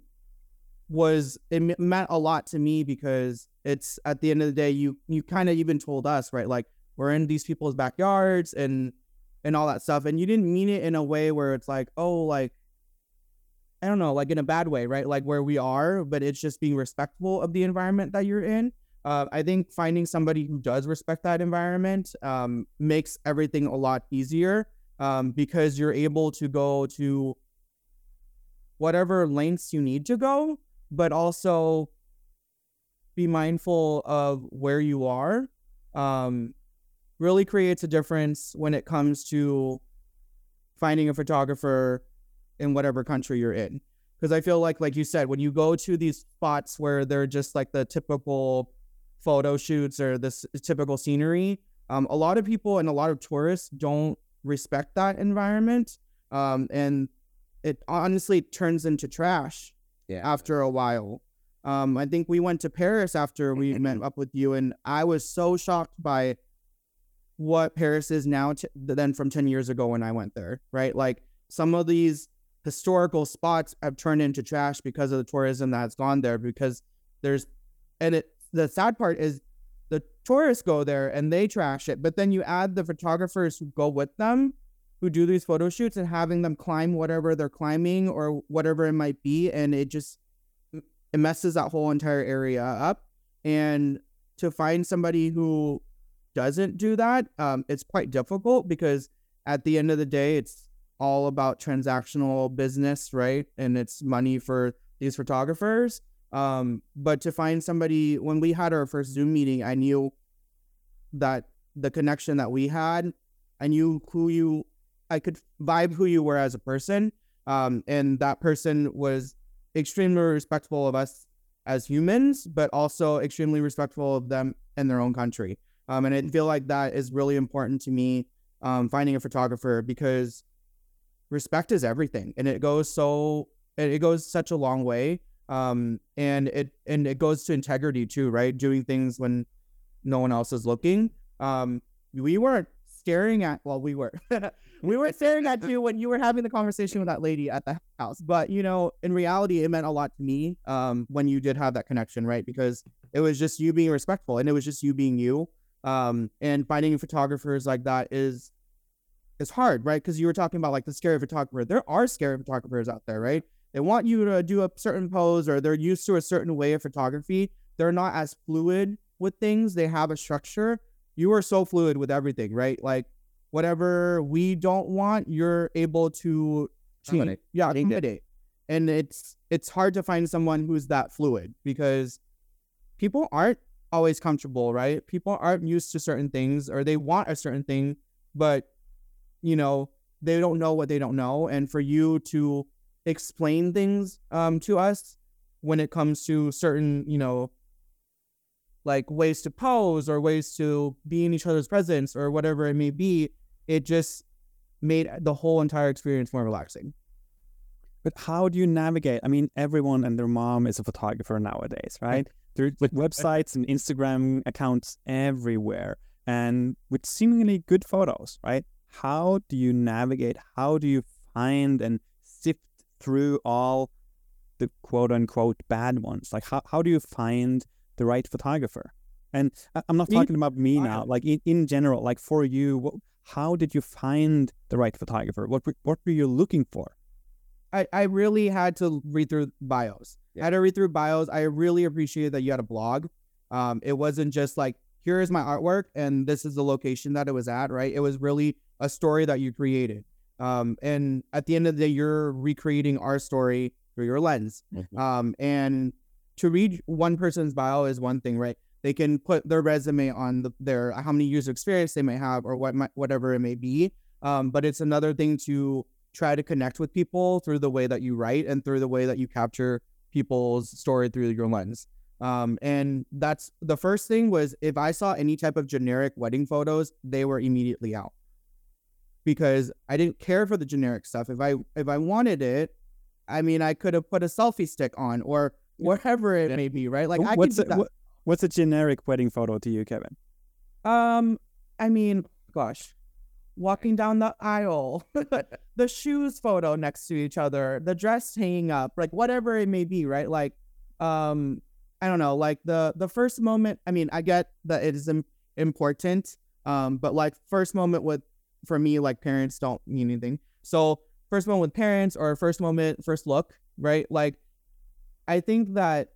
was it meant a lot to me because it's at the end of the day, you you kind of even told us, right? Like we're in these people's backyards and and all that stuff, and you didn't mean it in a way where it's like, oh, like I don't know, like in a bad way, right? Like where we are, but it's just being respectful of the environment that you're in. Uh, I think finding somebody who does respect that environment um, makes everything a lot easier um, because you're able to go to whatever lengths you need to go, but also be mindful of where you are. Um, really creates a difference when it comes to finding a photographer in whatever country you're in because i feel like like you said when you go to these spots where they're just like the typical photo shoots or this typical scenery um, a lot of people and a lot of tourists don't respect that environment um, and it honestly turns into trash yeah. after a while um, i think we went to paris after we met up with you and i was so shocked by what paris is now t- than from 10 years ago when i went there right like some of these historical spots have turned into trash because of the tourism that's gone there because there's and it the sad part is the tourists go there and they trash it but then you add the photographers who go with them who do these photo shoots and having them climb whatever they're climbing or whatever it might be and it just it messes that whole entire area up and to find somebody who doesn't do that um, it's quite difficult because at the end of the day it's all about transactional business, right? And it's money for these photographers. Um, but to find somebody, when we had our first Zoom meeting, I knew that the connection that we had, I knew who you, I could vibe who you were as a person. Um, and that person was extremely respectful of us as humans, but also extremely respectful of them in their own country. Um, and I feel like that is really important to me, um, finding a photographer because respect is everything and it goes so it it goes such a long way um and it and it goes to integrity too right doing things when no one else is looking um we weren't staring at well we were we were staring at you when you were having the conversation with that lady at the house but you know in reality it meant a lot to me um when you did have that connection right? Because it was just you being respectful and it was just you being you um and finding photographers like that is is hard right? Because you were talking about like the scary photographer. There are scary photographers out there right? They want you to do a certain pose or they're used to a certain way of photography. They're not as fluid with things. They have a structure. You are so fluid with everything, right? Like whatever we don't want, you're able to change. Accommodate. Yeah, accommodate. And it's it's hard to find someone who's that fluid because people aren't always comfortable, right? People aren't used to certain things or they want a certain thing, but you know, they don't know what they don't know. And for you to explain things um to us when it comes to certain, you know, like ways to pose or ways to be in each other's presence or whatever it may be, it just made the whole entire experience more relaxing. But how do you navigate? I mean, everyone and their mom is a photographer nowadays, right? There are websites and Instagram accounts everywhere, and with seemingly good photos, right? How do you navigate? How do you find and sift through all the quote unquote bad ones? Like, how, how do you find the right photographer? And I'm not talking about me now, like in, in general, like for you, what, how did you find the right photographer? What, were- what were you looking for? I, I really had to read through bios. I had to read through bios. I really appreciated that you had a blog. Um, it wasn't just like, here is my artwork and this is the location that it was at, right? It was really a story that you created. Um, and at the end of the day, you're recreating our story through your lens. Mhm. Um, and to read one person's bio is one thing, right? They can put their resume on the, their how many years of experience they may have or what whatever it may be. Um, but it's another thing to try to connect with people through the way that you write and through the way that you capture people's story through your lens. Um, and that's the first thing was if I saw any type of generic wedding photos, they were immediately out because I didn't care for the generic stuff. If I if I wanted it, I mean, I could have put a selfie stick on or whatever it may be, right? Like I what's could do that. what, what's a generic wedding photo to you, Kevin? Um, I mean, gosh, walking down the aisle, the shoes photo next to each other, the dress hanging up, like whatever it may be, right? Like, um, I don't know, like the the first moment. I mean, I get that it is im- important, um, but like first moment with for me, like parents don't mean anything. So first moment with parents or first moment, first look, right? Like, I think that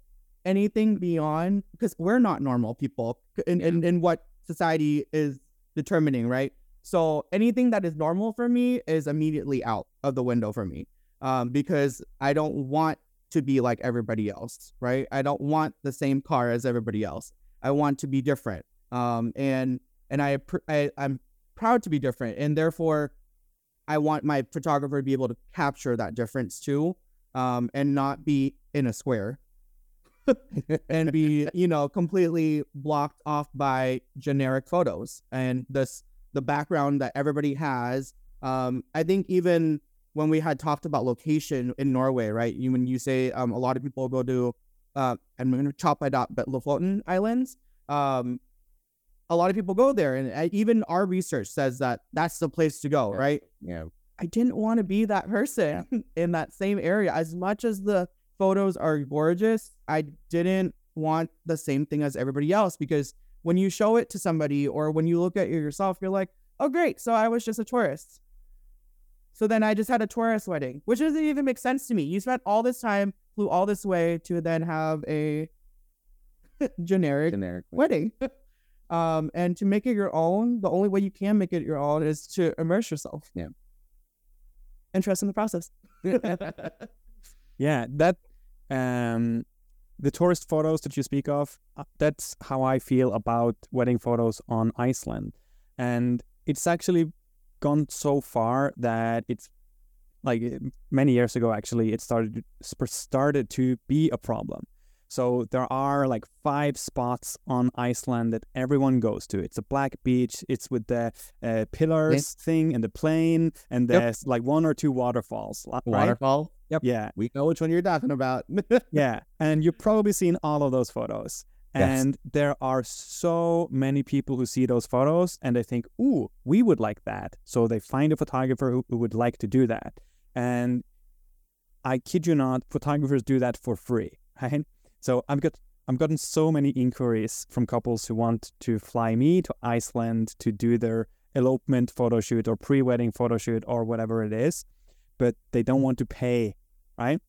anything beyond because we're not normal people in, in, in what society is determining, right? So anything that is normal for me is immediately out of the window for me. Um, because I don't want to be like everybody else, right? I don't want the same car as everybody else. I want to be different. Um, and and I, I I'm proud to be different, and therefore, I want my photographer to be able to capture that difference too, um, and not be in a square and be you know completely blocked off by generic photos and this the background that everybody has um i think even when we had talked about location in norway right you when you say um a lot of people go to uh i'm gonna chop by dot but lofoten islands um a lot of people go there and uh, even our research says that that's the place to go Yeah. right Yeah. I didn't want to be that person in that same area. As much as the photos are gorgeous, I didn't want the same thing as everybody else because when you show it to somebody or when you look at it yourself, you're like, oh, great. So I was just a tourist. So then I just had a tourist wedding, which doesn't even make sense to me. You spent all this time, flew all this way to then have a generic Generic. wedding. um, and to make it your own, the only way you can make it your own is to immerse yourself. Yeah. And trust in the process. Yeah, that um the tourist photos that you speak of, uh, that's how I feel about wedding photos on Iceland. And it's actually gone so far that it's like uh, many years ago actually it started started to be a problem. So there are like five spots on Iceland that everyone goes to. It's a black beach. It's with the uh, pillars thing and the plane, and Yep. there's like one or two waterfalls. Right? Waterfall. Yep. Yeah, We know which one you're talking about. yeah, and you've probably seen all of those photos. Yes. And there are so many people who see those photos and they think, ooh, we would like that. So they find a photographer who, who would like to do that. And I kid you not, photographers do that for free. Right? So I've got I've gotten so many inquiries from couples who want to fly me to Iceland to do their elopement photo shoot or pre-wedding photo shoot or whatever it is, but they don't want to pay, right?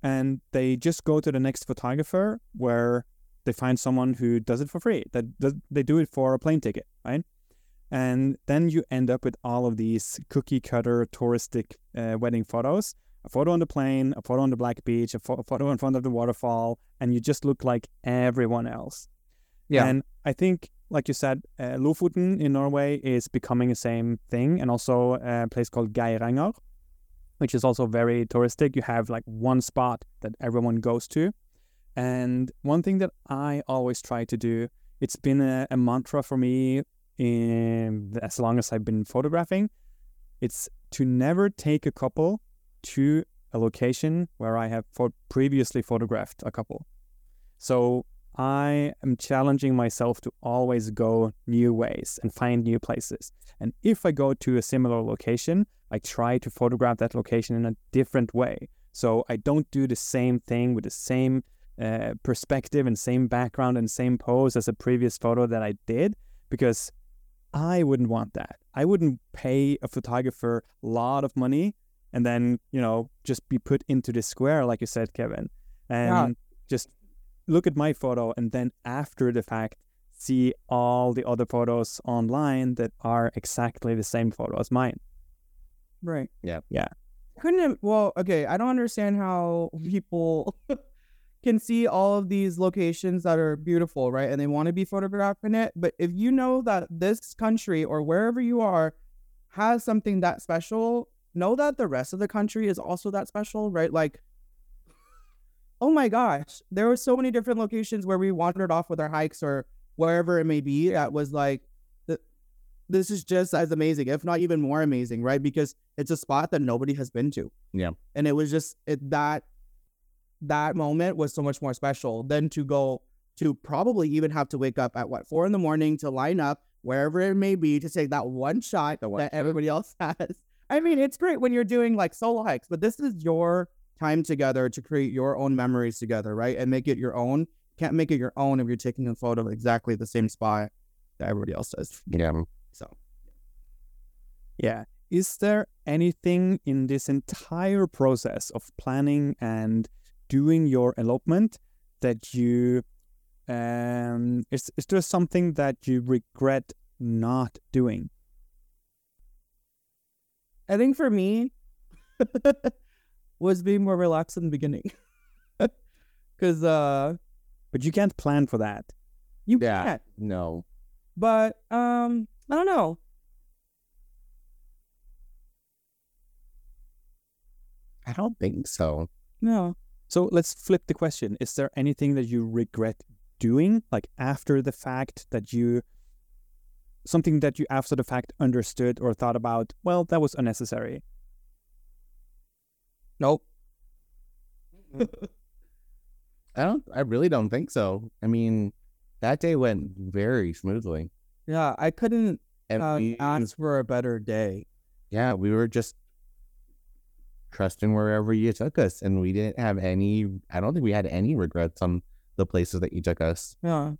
And they just go to the next photographer where they find someone who does it for free. That they do it for a plane ticket, right? And then you end up with all of these cookie cutter touristic uh, wedding photos a photo on the plane, a photo on the black beach, a, pho- a photo in front of the waterfall, and you just look like everyone else. Yeah. And I think, like you said, uh, Lofoten in Norway is becoming the same thing, and also a place called Geiranger, which is also very touristic. You have like one spot that everyone goes to. And one thing that I always try to do, it's been a, a mantra for me in as long as I've been photographing, it's to never take a couple to a location where I have pho- previously photographed a couple. So I am challenging myself to always go new ways and find new places. And if I go to a similar location, I try to photograph that location in a different way. So I don't do the same thing with the same uh, perspective and same background and same pose as a previous photo that I did because I wouldn't want that. I wouldn't pay a photographer a lot of money and then, you know, just be put into the square, like you said, Kevin, and Yeah. just look at my photo and then after the fact, see all the other photos online that are exactly the same photo as mine. Right. Yeah. Yeah. Couldn't it, well, okay, I don't understand how people can see all of these locations that are beautiful, right? And they want to be photographing it. But if you know that this country or wherever you are has something that special, know that the rest of the country is also that special, right? Like, oh my gosh, there were so many different locations where we wandered off with our hikes or wherever it may be. That was like, this is just as amazing, if not even more amazing, right? Because it's a spot that nobody has been to. Yeah. And it was just it, that that moment was so much more special than to go to probably even have to wake up at what four in the morning to line up wherever it may be to take that one shot that shot. everybody else has. I mean, it's great when you're doing like solo hikes, but this is your time together to create your own memories together, right? And make it your own. Can't make it your own if you're taking a photo of exactly the same spot that everybody else does. Yeah. So Yeah. Is there anything in this entire process of planning and doing your elopement that you um is is there something that you regret not doing? I think for me was being more relaxed in the beginning. Cause uh But you can't plan for that. you Yeah. can't. No. But um I don't know. I don't think so. No. So let's flip the question. Is there anything that you regret doing, like after the fact that you, something that you after the fact understood or thought about, well, that was unnecessary? Nope. I don't. I really don't think so. I mean, that day went very smoothly, Yeah, I couldn't and uh, we, ask for a better day. yeah, we were just trusting wherever you took us, and we didn't have any. I don't think we had any regrets on the places that you took us. Yeah.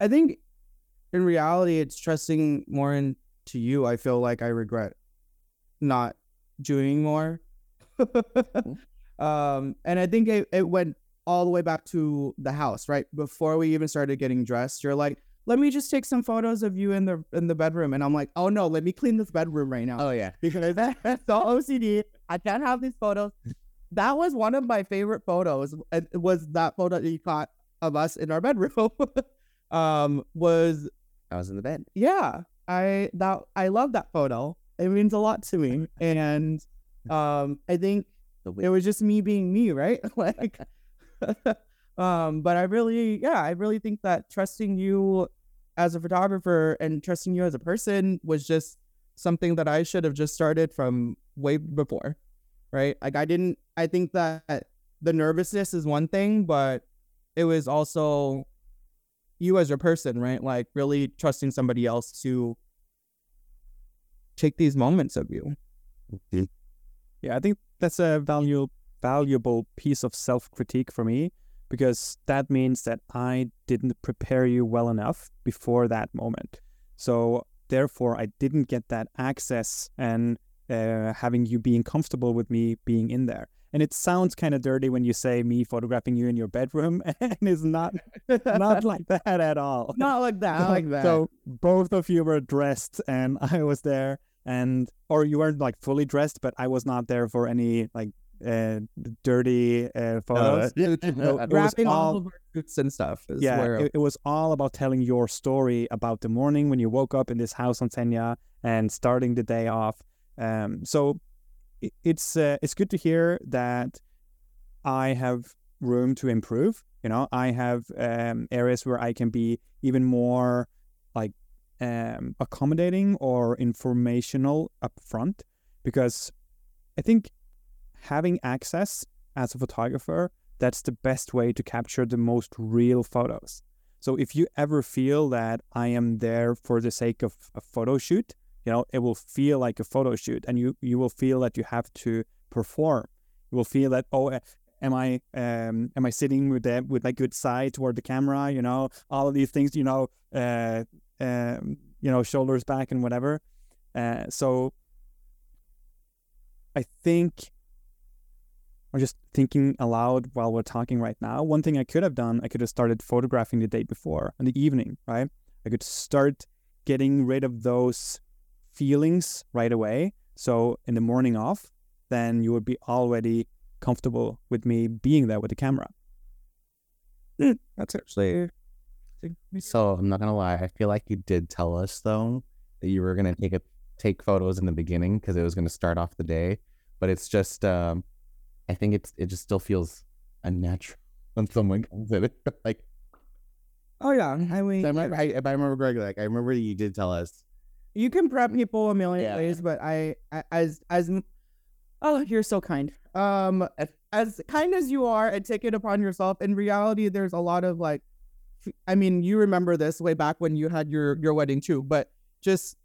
I think in reality it's trusting more into you. I feel like I regret not doing more. um and I think it, it went all the way back to the house, right? Before we even started getting dressed, you're like, let me just take some photos of you in the in the bedroom. And I'm like, oh no, let me clean this bedroom right now. Oh yeah, because that's all OCD. I can't have these photos. That was one of my favorite photos. It was that photo that you caught of us in our bedroom. um, was I was in the bed. yeah, I that I love that photo. It means a lot to me, and um, I think it was just me being me, right? like, um, but I really, yeah, I really think that trusting you as a photographer and trusting you as a person was just something that I should have just started from way before, right? Like, I didn't, I think that the nervousness is one thing, but it was also you as a person, right? Like really trusting somebody else to take these moments of you. Yeah, I think that's a value, valuable piece of self critique for me because that means that I didn't prepare you well enough before that moment. So, therefore, I didn't get that access and uh, having you being comfortable with me being in there. And it sounds kind of dirty when you say me photographing you in your bedroom, and it's not not like that at all. Not like that. Not like that. So both of you were dressed, and I was there, and or you weren't like fully dressed, but I was not there for any like uh, dirty uh, photos. No, it Wrapping all all- of our suits and stuff. Yeah, it, it was all about telling your story about the morning when you woke up in this house on Senja and starting the day off. Um, so it, it's uh, it's good to hear that I have room to improve. You know, I have um, areas where I can be even more like um, accommodating or informational upfront because I think having access as a photographer that's the best way to capture the most real photos. So if you ever feel that I am there for the sake of a photo shoot, you know, it will feel like a photo shoot and you you will feel that you have to perform. You will feel that oh uh, am I um am I sitting with that with my good side toward the camera, you know, all of these things, you know, uh um you know, shoulders back and whatever. Uh so I think I'm just thinking aloud while we're talking right now. One thing I could have done, I could have started photographing the day before in the evening, right? I could start getting rid of those feelings right away. So in the morning off, then you would be already comfortable with me being there with the camera. that's actually So I'm not gonna lie. I feel like you did tell us though that you were gonna take a take photos in the beginning because it was gonna start off the day. But it's just, um, I think it's it just still feels unnatural when someone comes in like Oh yeah, I mean, I remember, I, if I remember correctly, like I remember you did tell us. You can prep people a million Yeah. ways, but I, I as as oh, you're so kind. Um, as kind as you are, and take it upon yourself. In reality, there's a lot of like, I mean, you remember this way back when you had your your wedding too, but just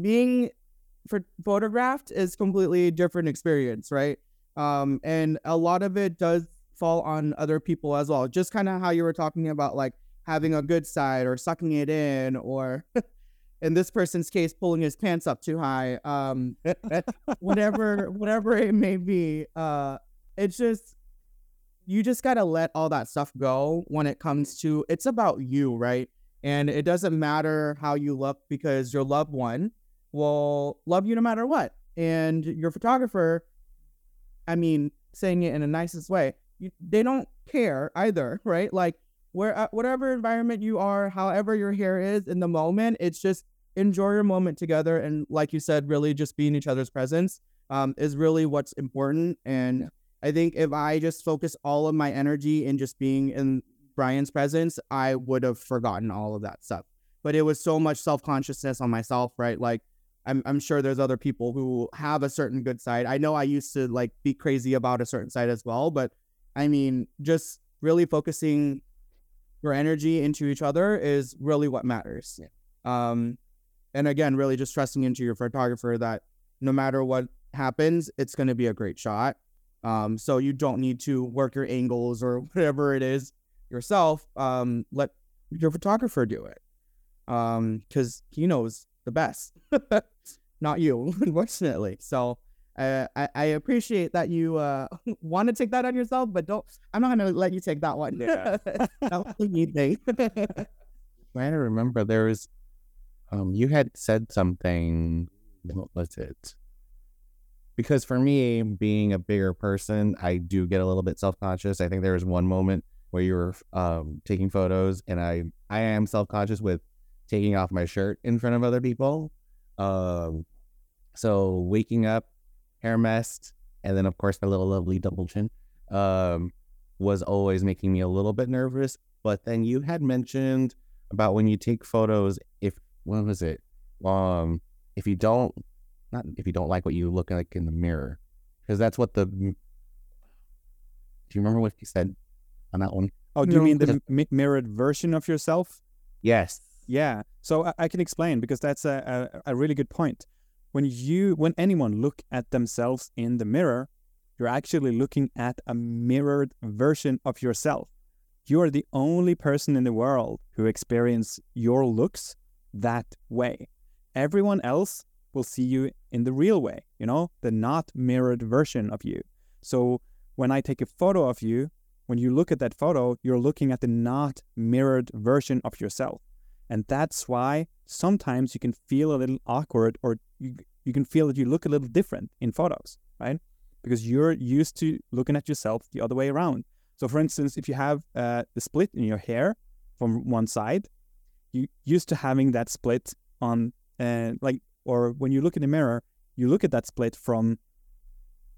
being for photographed is completely different experience, right? Um, and a lot of it does fall on other people as well. Just kind of how you were talking about like having a good side or sucking it in or in this person's case pulling his pants up too high um whatever whatever it may be uh it's just you just got to let all that stuff go when it comes to it's about you right? And it doesn't matter how you look because your loved one will love you no matter what. And your photographer i mean saying it in the nicest way you, they don't care either right? Like where uh, whatever environment you are however your hair is in the moment it's just enjoy your moment together and like you said really just be in each other's presence um, is really what's important. And i think if i just focus all of my energy in just being in Bryan's presence i would have forgotten all of that stuff. But it was so much self-consciousness on myself right? Like I'm, I'm sure there's other people who have a certain good side. I know i used to like be crazy about a certain side as well but i mean just really focusing your energy into each other is really what matters. Um and again really just trusting into your photographer that no matter what happens it's going to be a great shot um so you don't need to work your angles or whatever it is yourself um let your photographer do it um because he knows the best not you unfortunately so uh, I, I appreciate that you uh, want to take that on yourself, but don't. I'm not gonna let you take that one. Yeah. that was thing. trying to remember there was um you had said something what was it? Because for me being a bigger person i do get a little bit self-conscious. I think there was one moment where you were um taking photos and i i am self-conscious with taking off my shirt in front of other people. Um so waking up hair messed and then of course my little lovely double chin um was always making me a little bit nervous. But then you had mentioned about when you take photos if what was it um if you don't not if you don't like what you look like in the mirror because that's what the Do you remember what he said on that one? Oh, do you No, mean the because- mi- mirrored version of yourself? Yes. Yeah. So I, I can explain because that's a, a, a really good point. When you when anyone look at themselves in the mirror, you're actually looking at a mirrored version of yourself. You are the only person in the world who experience your looks that way. Everyone else will see you in the real way, you know, the not mirrored version of you. So when I take a photo of you, when you look at that photo, you're looking at the not mirrored version of yourself. And that's why sometimes you can feel a little awkward or you, you can feel that you look a little different in photos, right? Because you're used to looking at yourself the other way around. So, for instance, if you have uh, the split in your hair from one side, you used to having that split on, uh, like, or when you look in the mirror, you look at that split from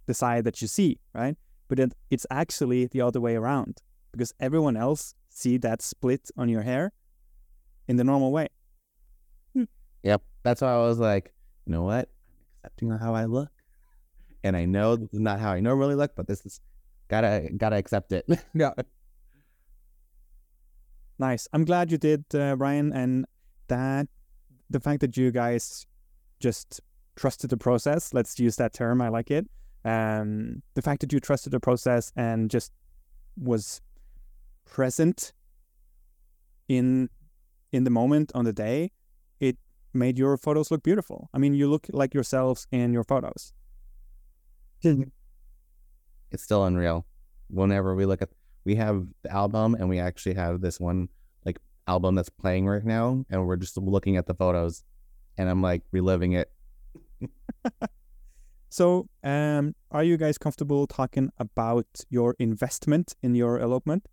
the side that you see, right? But it, it's actually the other way around because everyone else see that split on your hair in the normal way. Yep. That's why I was like, you know what? I'm accepting how I look. And I know this is not how I normally look, but this is gotta gotta accept it. Yeah. Nice. I'm glad you did, uh, Bryan, and that the fact that you guys just trusted the process. Let's use that term. I like it. Um, the fact that you trusted the process and just was present in in the moment on the day, it made your photos look beautiful. I mean, you look like yourselves in your photos. it's still unreal. Whenever we look at we have the album and we actually have this one like album that's playing right now and we're just looking at the photos and I'm like reliving it. So, um, are you guys comfortable talking about your investment in your elopement?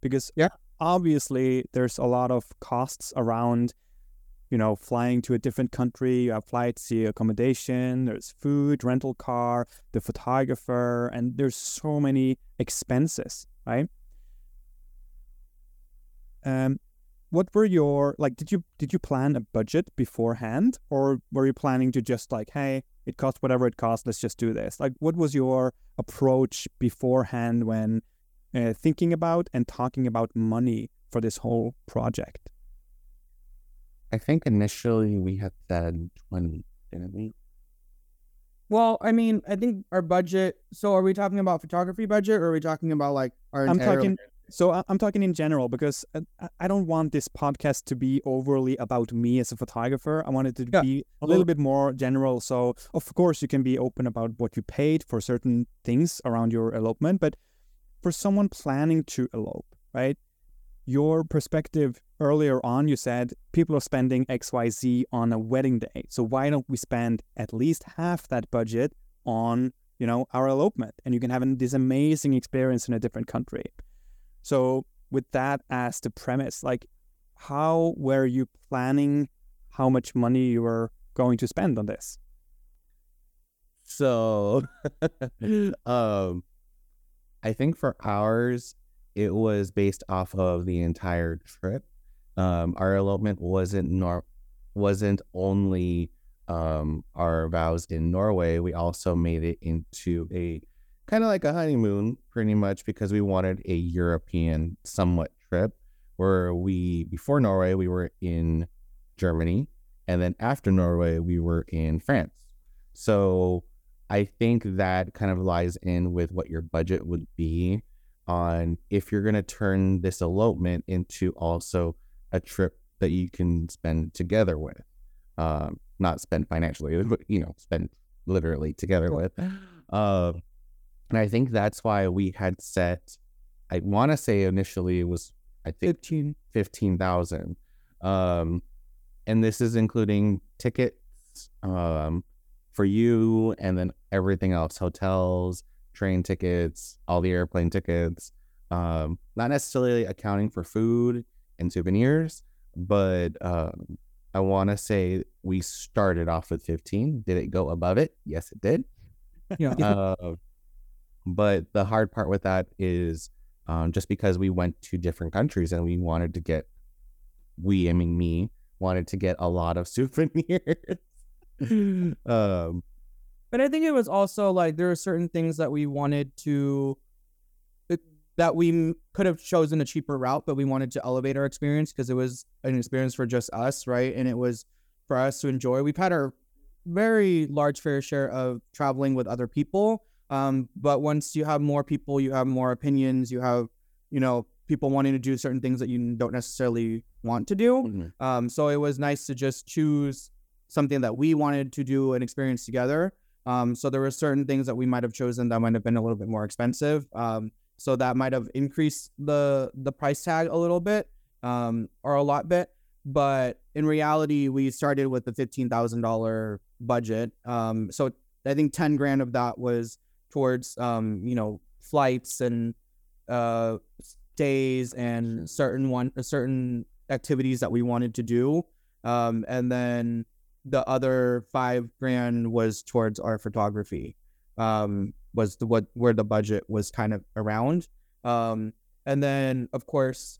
Because Yeah. obviously there's a lot of costs around, you know, flying to a different country. You have flights, the accommodation, there's food, rental car, the photographer, and there's so many expenses, right? Um, what were your like? Did you did you plan a budget beforehand, or were you planning to just like, hey, it costs whatever it costs, let's just do this? Like, what was your approach beforehand when uh, thinking about and talking about money for this whole project? I think initially we had said twenty, didn't we? Well, I mean, I think our budget. So, are we talking about photography budget, or are we talking about like our? I'm entire, talking. So I'm talking in general because I- I don't want this podcast to be overly about me as a photographer. I want it to Yeah. be a little bit more general. So of course you can be open about what you paid for certain things around your elopement, but for someone planning to elope, right? Your perspective earlier on, you said people are spending X, Y, Z on a wedding day. So why don't we spend at least half that budget on, you know, our elopement, and you can have this amazing experience in a different country. So with that as the premise, like how were you planning how much money you were going to spend on this? So, um, I think for ours, it was based off of the entire trip. Um, our elopement wasn't nor wasn't only um our vows in Norway. We also made it into a kind of like a honeymoon, pretty much, because we wanted a European somewhat trip where we before Norway we were in Germany, and then after Norway we were in France. So I think that kind of lies in with what your budget would be on if you're going to turn this elopement into also a trip that you can spend together with. Um, not spend financially, but, you know, spend literally together with. Um, and I think that's why we had set, I want to say initially it was, I think, fifteen. 15,000. Um, and this is including tickets um, for you and then everything else hotels, train tickets, all the airplane tickets. Um, not necessarily accounting for food and souvenirs, but um, I want to say we started off with 15. Did it go above it? Yes, it did. Yeah. Uh, but the hard part with that is um, just because we went to different countries and we wanted to get, we, I mean me, wanted to get a lot of souvenirs. um, But I think it was also like there are certain things that we wanted to. That we could have chosen a cheaper route, but we wanted to elevate our experience because it was an experience for just us, right? And it was for us to enjoy. We've had our very large fair share of traveling with other people. Um, but once you have more people, you have more opinions, you have, you know, people wanting to do certain things that you don't necessarily want to do. Mhm. Um, so it was nice to just choose something that we wanted to do and experience together. Um, so there were certain things that we might have chosen that might have been a little bit more expensive. Um, so that might have increased the the price tag a little bit, um, or a lot bit. But in reality, we started with the fifteen thousand dollar budget. Um, so I think ten grand of that was towards um, you know, flights and uh stays and certain one certain activities that we wanted to do. Um, and then the other five grand was towards our photography. Um, was the what where the budget was kind of around. Um, and then of course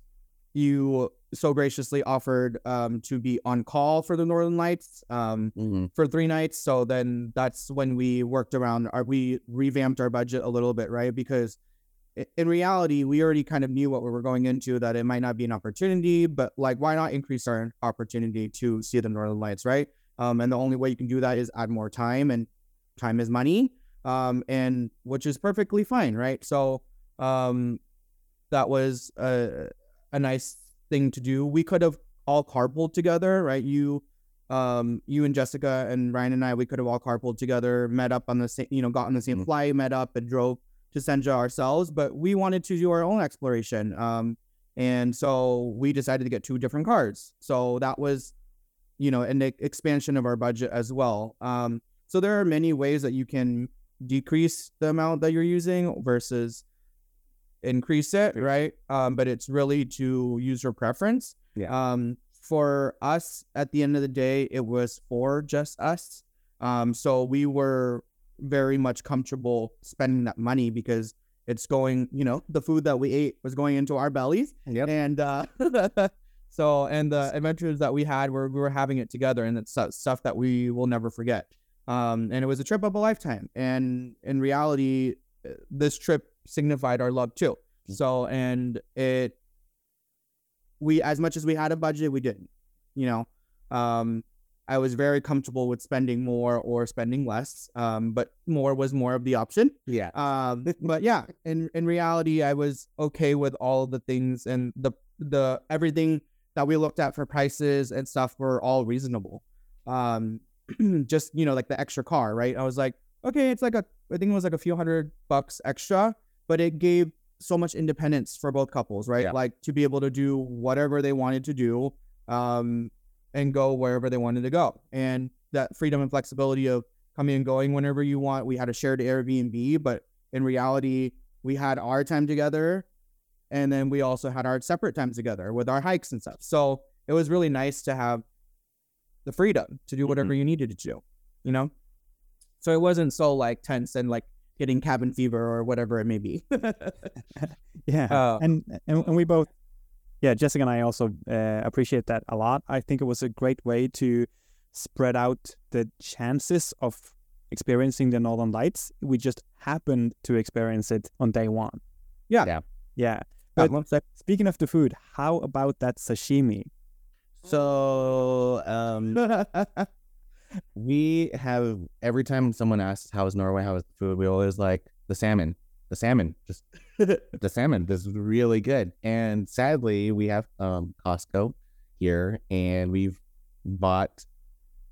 you so graciously offered um to be on call for the Northern Lights um Mhm. for three nights. So then that's when we worked around our we revamped our budget a little bit, right? Because in reality, we already kind of knew what we were going into, that it might not be an opportunity, but like why not increase our opportunity to see the Northern Lights, right? Um, and the only way you can do that is add more time and time is money. Um, and which is perfectly fine, right? So um that was a a nice thing to do. We could have all carpooled together, right? You um you and Jessica and Ryan and I we could have all carpooled together, met up on the same you know, got on the same Mhm. flight, met up and drove to Senja ourselves, but we wanted to do our own exploration. Um and so we decided to get two different cars. So that was you know, an expansion of our budget as well. Um so there are many ways that you can decrease the amount that you're using versus increase it, right? Um, but it's really to user preference. Yeah. Um, for us, at the end of the day, it was for just us. Um, so we were very much comfortable spending that money because it's going, you know, the food that we ate was going into our bellies, Yep. and uh, so and the adventures that we had were we were having it together, and it's stuff that we will never forget. Um, and it was a trip of a lifetime. And in reality, uh, this trip signified our love too. So and it we as much as we had a budget, we didn't. You know, um, I was very comfortable with spending more or spending less. Um, but more was more of the option. Yeah. Um, but yeah, in in reality, I was okay with all of the things and the the everything that we looked at for prices and stuff were all reasonable. Um, just you know, like the extra car, right? I was like, okay, it's like a I think it was like a few hundred bucks extra, but it gave so much independence for both couples, right? Yeah. Like to be able to do whatever they wanted to do, um, and go wherever they wanted to go, and that freedom and flexibility of coming and going whenever you want. We had a shared Airbnb, but in reality, we had our time together, and then we also had our separate time together with our hikes and stuff. So it was really nice to have the freedom to do whatever you needed to do, you know. So it wasn't so like tense and like getting cabin fever or whatever it may be. Yeah, Uh, and, and and we both, yeah, Jessica and I also uh, appreciate that a lot. I think it was a great way to spread out the chances of experiencing the Northern Lights. We just happened to experience it on day one. Yeah. Yeah. yeah. But speaking of the food, how about that sashimi? So um, we have every time someone asks how is Norway, how is the food, we always like the salmon. The salmon, just the salmon. This is really good. And sadly, we have um Costco here, and we've bought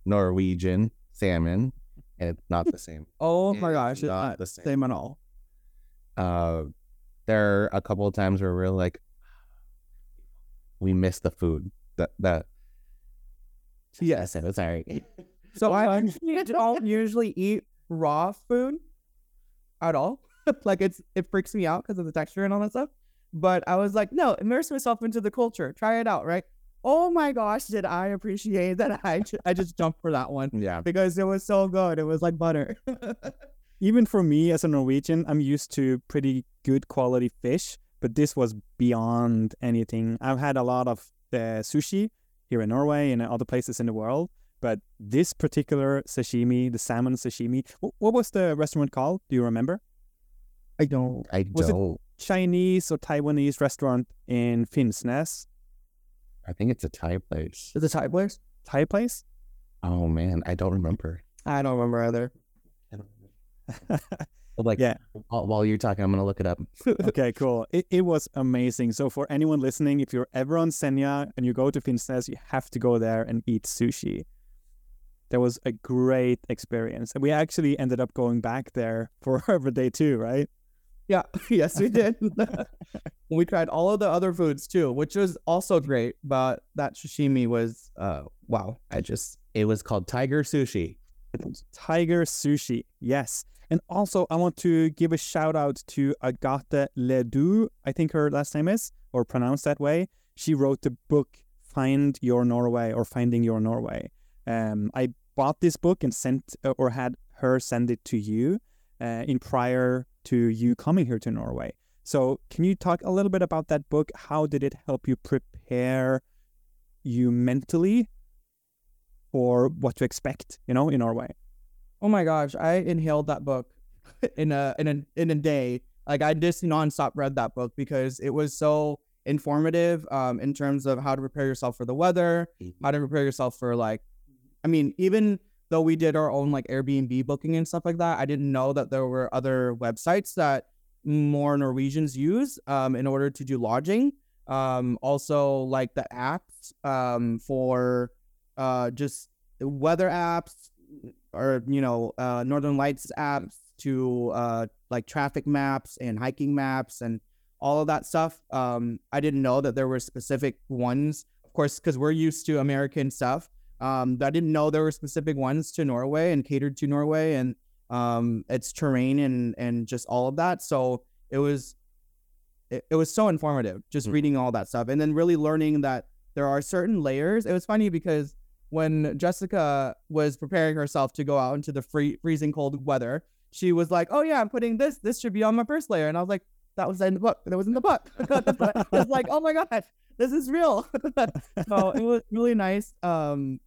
Norwegian salmon, and it's not the same. oh my gosh, it's not not the same. same at all. Uh, there are a couple of times where we're like, we miss the food. That that. Yes, I'm sorry. So I don't usually eat raw food at all. like it's it freaks me out because of the texture and all that stuff. But I was like, no, immerse myself into the culture. Try it out, right? Oh my gosh, did I appreciate that? I ju- I just jumped for that one Yeah. because it was so good. It was like butter. Even for me as a Norwegian, I'm used to pretty good quality fish, but this was beyond anything. I've had a lot of uh, sushi here in Norway and other places in the world, but this particular sashimi, the salmon sashimi, what was the restaurant called? Do you remember? I don't. I Was it- don't. Chinese or Taiwanese restaurant in Finnsnes. I think it's a Thai place. Is it Thai place? Thai place? Oh man, I don't remember. I don't remember either. I don't remember. But, like, Yeah. While, while you're talking, I'm gonna look it up. okay, cool. It, it was amazing. So for anyone listening, if you're ever on Senja and you go to Finnsnes, you have to go there and eat sushi. That was a great experience. And we actually ended up going back there for Arbor Day too, right? Yeah, yes, we did. we tried all of the other foods too, which was also great. But that sashimi was, uh, wow. I just It was called Tiger Sushi. Tiger Sushi, yes. And also, I want to give a shout out to Agathe Ledoux, I think her last name is, or pronounced that way. She wrote the book Find Your Norway or Finding Your Norway. Um, I bought this book and sent uh, or had her send it to you uh, in prior to you coming here to Norway. So, can you talk a little bit about that book? How did it help you prepare you mentally for what to expect, you know, in Norway? Oh my gosh, I inhaled that book in a in a in a day. Like I just nonstop read that book because it was so informative um, in terms of how to prepare yourself for the weather, how to prepare yourself for like, I mean, even though we did our own like Airbnb booking and stuff like that, I didn't know that there were other websites that more Norwegians use um, in order to do lodging. Um, also, like the apps um, for uh, just weather apps or you know uh, Northern Lights apps to uh, like traffic maps and hiking maps and all of that stuff. Um, I didn't know that there were specific ones, of course, because we're used to American stuff. Um, I didn't know there were specific ones to Norway and catered to Norway and um, its terrain and and just all of that. So it was it, it was so informative just Mm. reading all that stuff and then really learning that there are certain layers. It was funny because when Jessica was preparing herself to go out into the free, freezing cold weather, she was like, "Oh yeah, I'm putting this. This should be on my first layer." And I was like, "That was in the book. That was in the book." it's like, "Oh my gosh, this is real." so it was really nice um,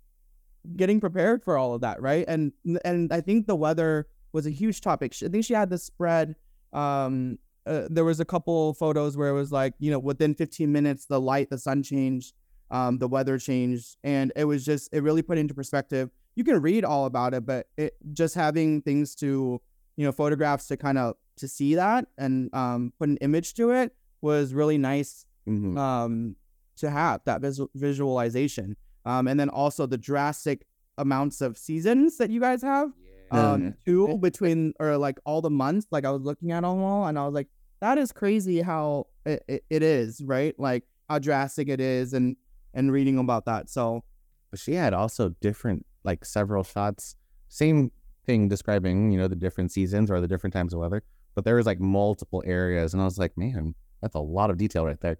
getting prepared for all of that, right? And and I think the weather was a huge topic. I think she had the spread. Um, uh, there was a couple photos where it was like, you know, within 15 minutes, the light, the sun changed um, the weather changed, and it was just it really put into perspective. You can read all about it, but it just having things to you know photographs to kind of to see that and um, put an image to it was really nice Mhm. um, to have that visual visualization, um, and then also the drastic amounts of seasons that you guys have um too between or like all the months like i was looking at them all and i was like that is crazy how it, it, it is right like how drastic it is and and reading about that so But she had also different, like several shots, same thing describing, you know, the different seasons or the different times of weather. But there was like multiple areas, and I was like, man, that's a lot of detail right there.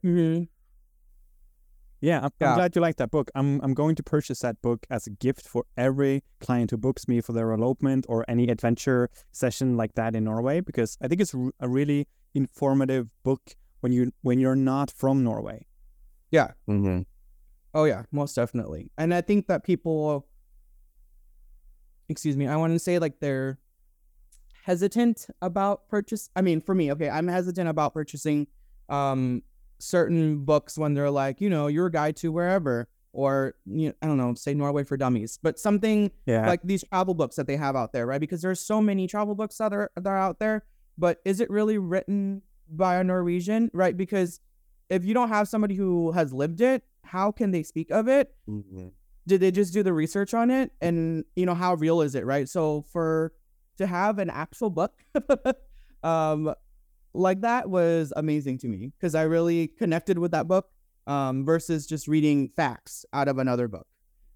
Yeah, I'm, Yeah. I'm glad you like that book. I'm I'm going to purchase that book as a gift for every client who books me for their elopement or any adventure session like that in Norway because I think it's a really informative book when you when you're not from Norway. Mm-hmm. Oh yeah most definitely and i think that people excuse me i want to say like they're hesitant about purchase i mean for me okay i'm hesitant about purchasing um certain books when they're like you know your guide to wherever or you know, i don't know say norway for dummies but something Yeah, like these travel books that they have out there, right? Because there's so many travel books that are that are out there, but is it really written by a Norwegian, right? Because if you don't have somebody who has lived it, how can they speak of it? Mm-hmm. Did they just do the research on it? And you know, how real is it, right? So for to have an actual book um like that was amazing to me because I really connected with that book um versus just reading facts out of another book.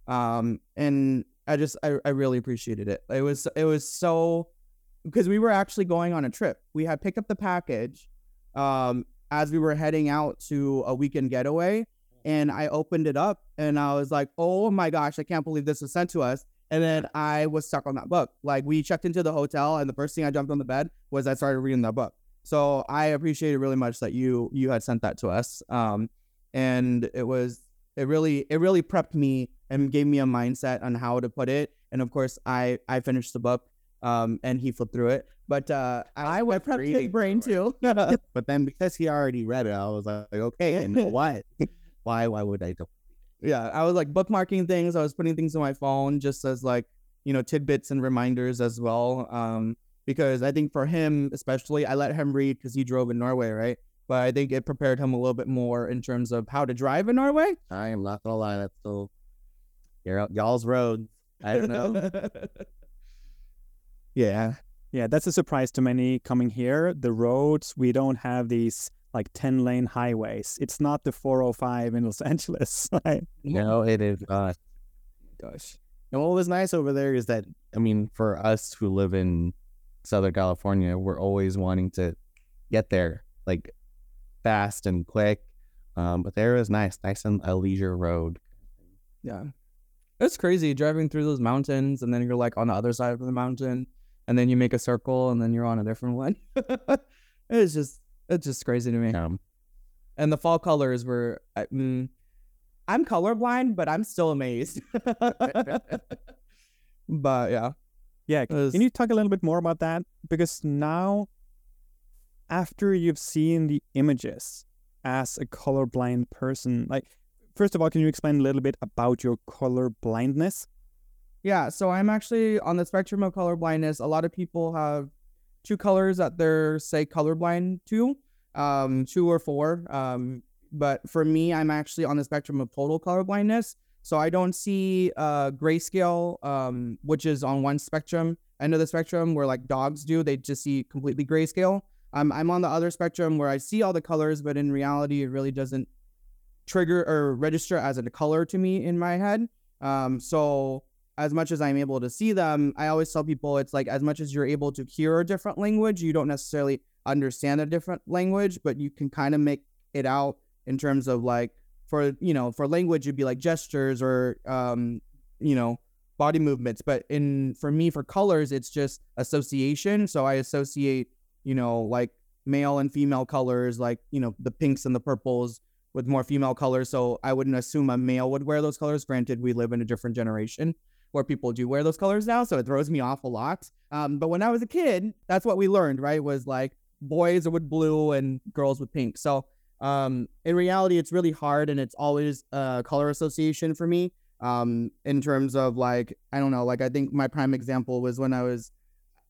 Um and I just I, I really appreciated it. It was it was so because we were actually going on a trip. We had picked up the package um as we were heading out to a weekend getaway and I opened it up and I was like, "Oh my gosh, I can't believe this was sent to us." And then I was stuck on that book. Like we checked into the hotel and the first thing I jumped on the bed was I started reading that book. So I appreciate it really much that you you had sent that to us. Um and it was it really it really prepped me and gave me a mindset on how to put it. And of course, I I finished the book um and he flipped through it. But uh, I, I was prepped his brain too. But then because he already read it, I was like, okay, and what? Why? Why would I do? yeah, I was like bookmarking things. I was putting things on my phone just as like you know tidbits and reminders as well. Um, because I think for him especially, I let him read because he drove in Norway, right? But I think it prepared him a little bit more in terms of how to drive in Norway. I am not gonna lie, that's still your y'all's roads. I don't know. yeah, Yeah, that's a surprise to many coming here. The roads, we don't have these like 10 lane highways. It's not the 405 in Los Angeles. Right? no, it is not. gosh. And what was nice over there is that I mean, for us who live in Southern California, we're always wanting to get there like fast and quick. Um, but there was nice, nice and a leisure road. Yeah. It's crazy driving through those mountains and then you're like on the other side of the mountain and then you make a circle and then you're on a different one. it's just it's just crazy to me. Um, And the fall colors were I, mm, I'm colorblind, but I'm still amazed. but yeah. Yeah. Was- Can you talk a little bit more about that? Because now, after you've seen the images as a colorblind person, like, first of all, can you explain a little bit about your color blindness? Yeah, so I'm actually on the spectrum of color blindness. A lot of people have two colors that they're say colorblind to, um, two or four. Um, but for me, I'm actually on the spectrum of total color blindness. So I don't see uh grayscale, um, which is on one spectrum end of the spectrum where like dogs do. They just see completely grayscale. Um, I'm on the other spectrum where I see all the colors, but in reality, it really doesn't trigger or register as a color to me in my head. Um, so as much as I'm able to see them, I always tell people it's like as much as you're able to hear a different language, you don't necessarily understand a different language, but you can kind of make it out in terms of like for you know for language it'd be like gestures or um you know body movements. But in for me for colors it's just association. So i associate you know like male and female colors like you know the pinks and the purples with more female colors. So i wouldn't assume a male would wear those colors. Granted we live in a different generation where people do wear those colors now so it throws me off a lot. Um, but when i was a kid that's what we learned right was like boys are with blue and girls with pink. So um, in reality it's really hard and it's always uh, color association for me um, in terms of like i don't know like i think my prime example was when i was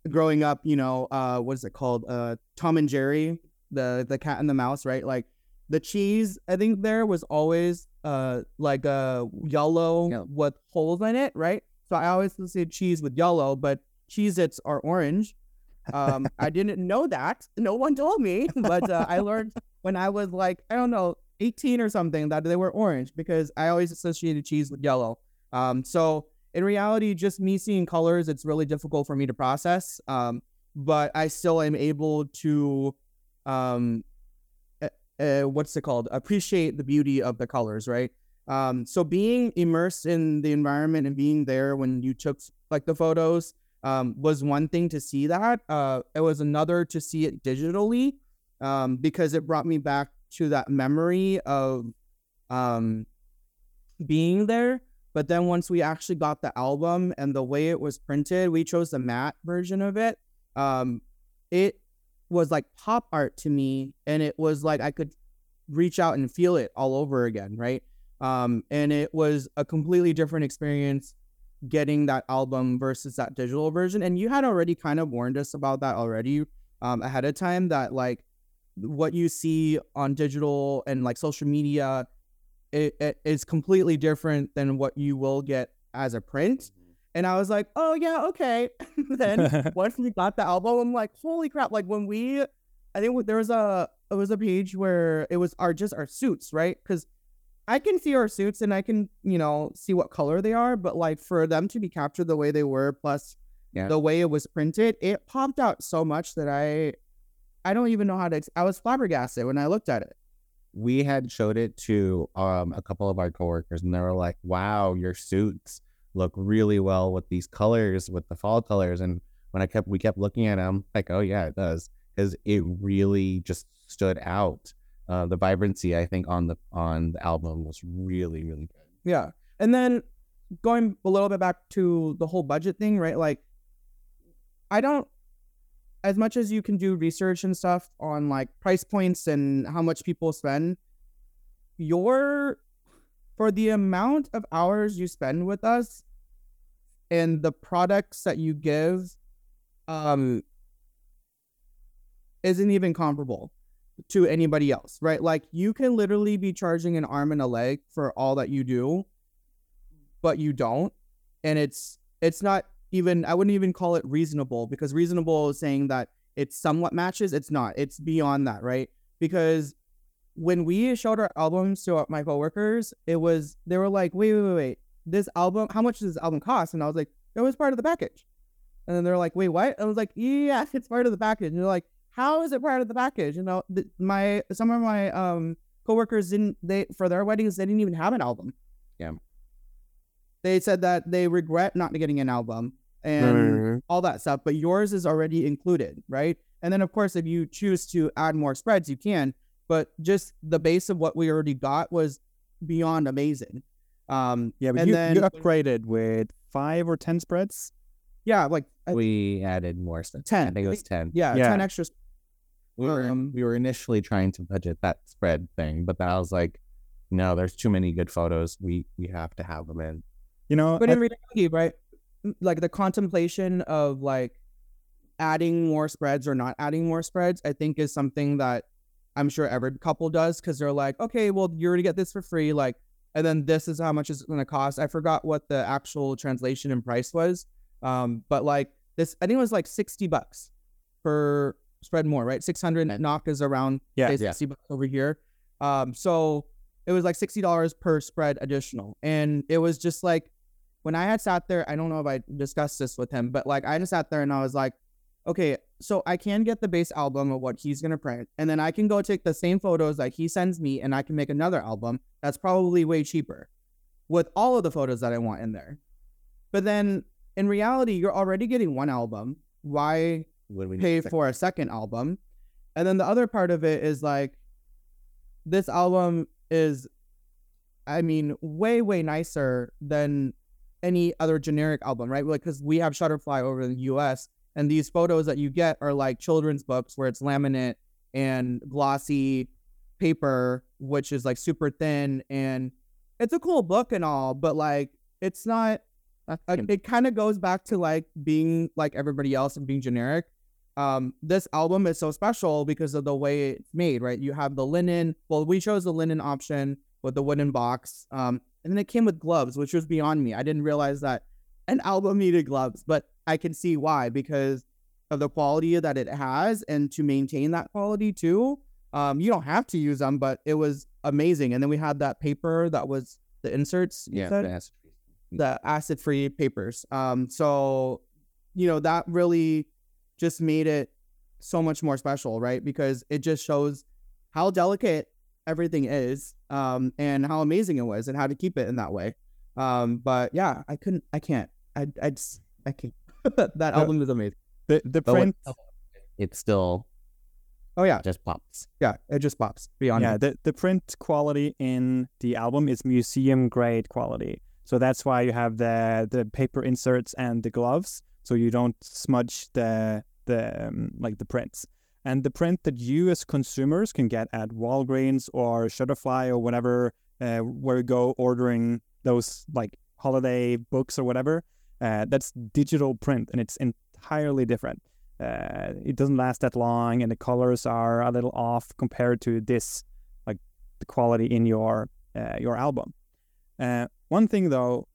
growing up you know uh, what is it called? Uh, tom and jerry the the cat and the mouse right? Like the cheese i think there was always uh like a yellow Yeah. with holes in it right so i always associate cheese with yellow but cheez its are orange. Um i didn't know that. No one told me but uh, i learned when i was like i don't know 18 or something that they were orange because i always associated cheese with yellow. Um so in reality just me seeing colors it's really difficult for me to process. Um but i still am able to um uh, uh, what's it called? Appreciate the beauty of the colors right um so being immersed in the environment and being there when you took like the photos um was one thing to see that. Uh it was another to see it digitally um because it brought me back to that memory of um being there. But then once we actually got the album and the way it was printed we chose the matte version of it. Um it was like pop art to me and it was like i could reach out and feel it all over again right um and it was a completely different experience getting that album versus that digital version. And you had already kind of warned us about that already um ahead of time that like what you see on digital and like social media it, it is completely different than what you will get as a print. And i was like oh yeah okay. Then once we got the album i'm like holy crap. Like when we i think there was a it was a page where it was our just our suits right? Because I can see our suits and I can, you know, see what color they are, but like for them to be captured the way they were, plus Yeah. the way it was printed, it popped out so much that I, I don't even know how to. Ex- I was flabbergasted when I looked at it. we had showed it to um a couple of our coworkers and they were like, "Wow, your suits look really well with these colors, with the fall colors." And when I kept we kept looking at them, like, "Oh yeah, it does," because it really just stood out. Uh, the vibrancy, I think, on the on the album was really really good. Yeah. And then going a little bit back to the whole budget thing, right? Like, I don't, as much as you can do research and stuff on like price points and how much people spend, your for the amount of hours you spend with us and the products that you give um isn't even comparable to anybody else, right? Like you can literally be charging an arm and a leg for all that you do, but you don't. And it's it's not even I wouldn't even call it reasonable because reasonable is saying that it somewhat matches. It's not. It's beyond that, right? Because when we showed our albums to my coworkers, it was they were like, wait, wait, wait, wait. This album, how much does this album cost? And I was like, it was part of the package. And then they're like, wait, what? And I was like, yeah, it's part of the package. And they're like, how is it part of the package? You know, th- my some of my um coworkers didn't they for their weddings they didn't even have an album. Yeah. They said that they regret not getting an album and all that stuff, but yours is already included, right? And then of course, if you choose to add more spreads, you can. But just the base of what we already got was beyond amazing. Um, Yeah, but And you, then- you upgraded with five or ten spreads. Yeah, like I- we added more stuff. 10. I think it was ten. yeah, Yeah. ten extra. We were Um, we were initially trying to budget that spread thing, but then I was like, no, there's too many good photos. We we have to have them in. You know, But I- in reality, right, like the contemplation of like adding more spreads or not adding more spreads, I think is something that I'm sure every couple does because they're like, okay, well, you're gonna get this for free, like, and then this is how much it's gonna cost. I forgot what the actual translation and price was, um, but like this, I think it was like sixty bucks per spread more, right? Six hundred And- knock is around Yeah. say, Yeah. sixty bucks over here. Um, so it was like sixty dollars per spread additional, and it was just like when I had sat there, I don't know if I discussed this with him, but like I just sat there and I was like, okay, so I can get the base album of what he's gonna print, and then I can go take the same photos that he sends me, and I can make another album that's probably way cheaper with all of the photos that I want in there. But then in reality, you're already getting one album. Why When we need pay sec- for a second album. And then the other part of it is like this album is I mean way way nicer than any other generic album, right? Like cuz we have Shutterfly over in the US and these photos that you get are like children's books where it's laminate and glossy paper which is like super thin and it's a cool book and all, but like it's not It kind of goes back to like being like everybody else and being generic. Um, this album is so special because of the way it's made, right? You have the linen. Well, we chose the linen option with the wooden box. Um, and then it came with gloves, which was beyond me. I didn't realize that an album needed gloves, but I can see why because of the quality that it has and to maintain that quality too. Um, you don't have to use them, but it was amazing. And then we had that paper that was the inserts. yeah, the acid free papers. Um, so you know that really just made it so much more special, right? Because it just shows how delicate everything is, um, and how amazing it was, and how to keep it in that way. Um, but yeah, I couldn't, I can't, I, I just, I can't. that album is amazing. the the but when- print. it still Oh yeah, just pops. yeah, it just pops beyond. Yeah, me. the, the print quality in the album is museum grade quality. So that's why you have the the paper inserts and the gloves, so you don't smudge the the um, like the prints. And the print that you as consumers can get at Walgreens or Shutterfly or whatever, uh, where you go ordering those like holiday books or whatever, uh, that's digital print and it's entirely different. Uh, it doesn't last that long, and the colors are a little off compared to this like the quality in your uh, your album. One thing though,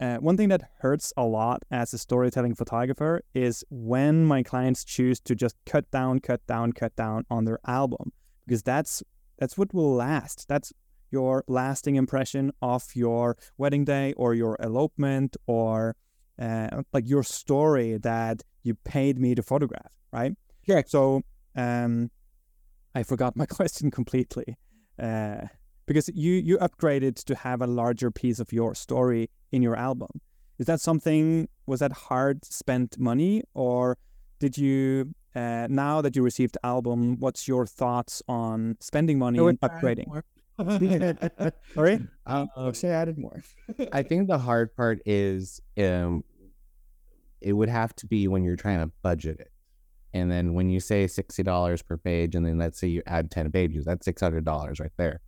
uh, one thing that hurts a lot as a storytelling photographer is when my clients choose to just cut down, cut down, cut down on their album because that's that's what will last. That's your lasting impression of your wedding day or your elopement or uh, like your story that you paid me to photograph, right? Yeah. So um, I forgot my question completely uh, because you you upgraded to have a larger piece of your story in your album. Is that something? Was that hard spent money, or did you? Uh, now that you received the album, what's your thoughts on spending money and upgrading? Sorry. Um, say I added more. I think the hard part is um, it would have to be when you're trying to budget it. And then when you say sixty dollars per page, and then let's say you add ten pages, that's six hundred dollars right there.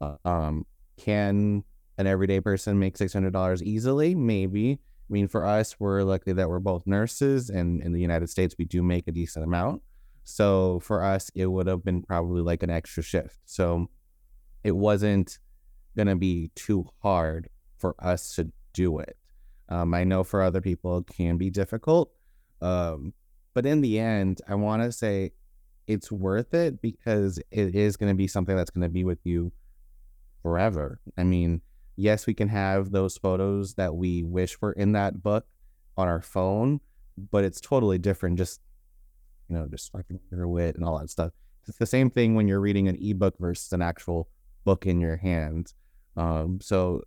Uh, um, can an everyday person make six hundred dollars easily? Maybe. I mean, for us, we're lucky that we're both nurses, and in the United States, we do make a decent amount. So for us, it would have been probably like an extra shift. So it wasn't gonna be too hard for us to do it. Um, I know for other people it can be difficult, um, but in the end, I want to say it's worth it because it is going to be something that's going to be with you forever. I mean, yes, we can have those photos that we wish were in that book on our phone, but it's totally different. Just you know, just swiping through it and all that stuff. It's the same thing when you're reading an ebook versus an actual book in your hands. Um, so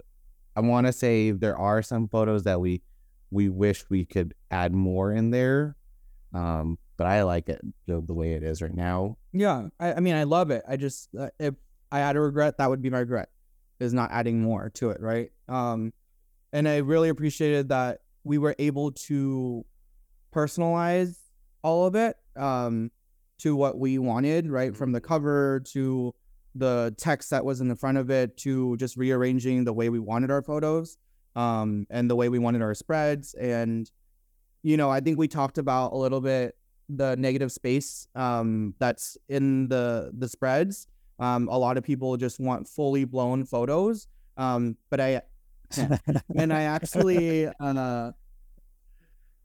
I want to say there are some photos that we we wish we could add more in there, um, but I like it the, the way it is right now. Yeah, I, I mean, I love it. I just uh, if I had a regret, that would be my regret, is not adding more to it, right? Um, and I really appreciated that we were able to personalize all of it um, to what we wanted, right? From the cover to the text that was in the front of it to just rearranging the way we wanted our photos um, and the way we wanted our spreads. And, you know, I think we talked about a little bit the negative space um, that's in the the spreads. Um, a lot of people just want fully blown photos. Um, but I and I actually uh,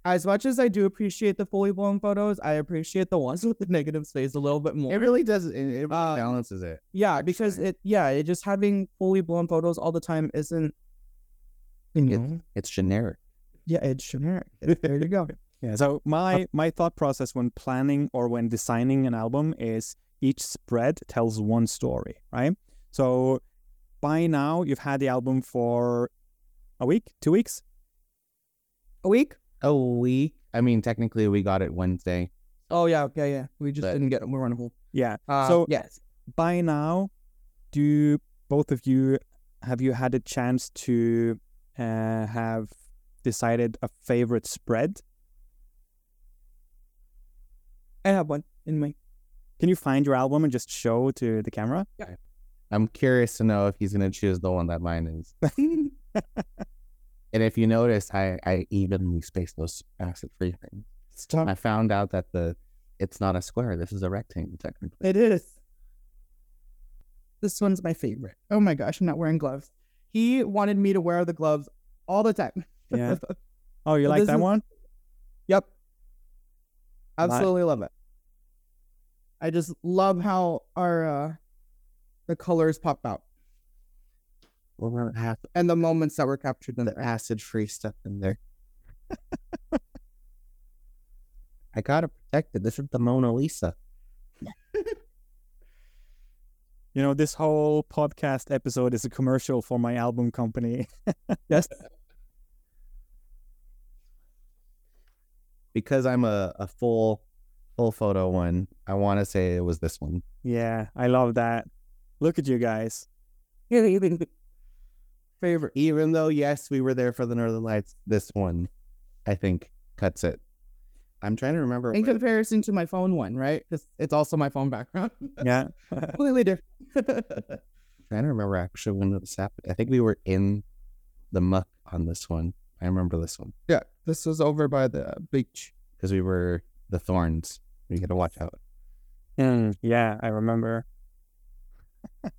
as much as I do appreciate the fully blown photos, I appreciate the ones with the negative space a little bit more. It really does. It, it really Uh, balances it. yeah, because it yeah, it just having fully blown photos all the time isn't you know, It's generic. yeah, it's generic. There you go. Yeah. So my my thought process when planning or when designing an album is each spread tells one story, right? So by now you've had the album for a week, two weeks. A week? A week. I mean, technically, we got it Wednesday. Oh yeah, okay, yeah. We just But- didn't get it. we're on a whole. Yeah. Uh, So- yes. By now, do both of you have you had a chance to uh, have decided a favorite spread? I have one in my Can you find your album and just show to the camera? Yeah. I'm curious to know if he's going to choose the one that mine is. And if you notice, I, I evenly spaced those acid free things. Stop. I found out that the it's not a square. This is a rectangle, technically. It is. This one's my favorite. Oh my gosh, I'm not wearing gloves. He wanted me to wear the gloves all the time. Yeah. Oh, you So like this that is- one? Yep. Absolutely love it. I just love how our uh the colors pop out We're going to have and the moments that were captured in the acid free stuff in there. I got to protect it. This is the Mona Lisa. You know, this whole podcast episode is a commercial for my album company. Yes. Because I'm a, a full full photo one, I want to say it was this one. yeah, I love that. Look at you guys. Favorite. Even though, yes, we were there for the Northern Lights, this one, I think, cuts it. I'm trying to remember. In what- comparison to my phone one, right? Because it's also my phone background. Yeah. Completely different. trying to remember actually when this happened. I think we were in the muck on this one. I remember this one yeah, this was over by the beach. because we were the thorns. We got to watch out. Mm, yeah, I remember.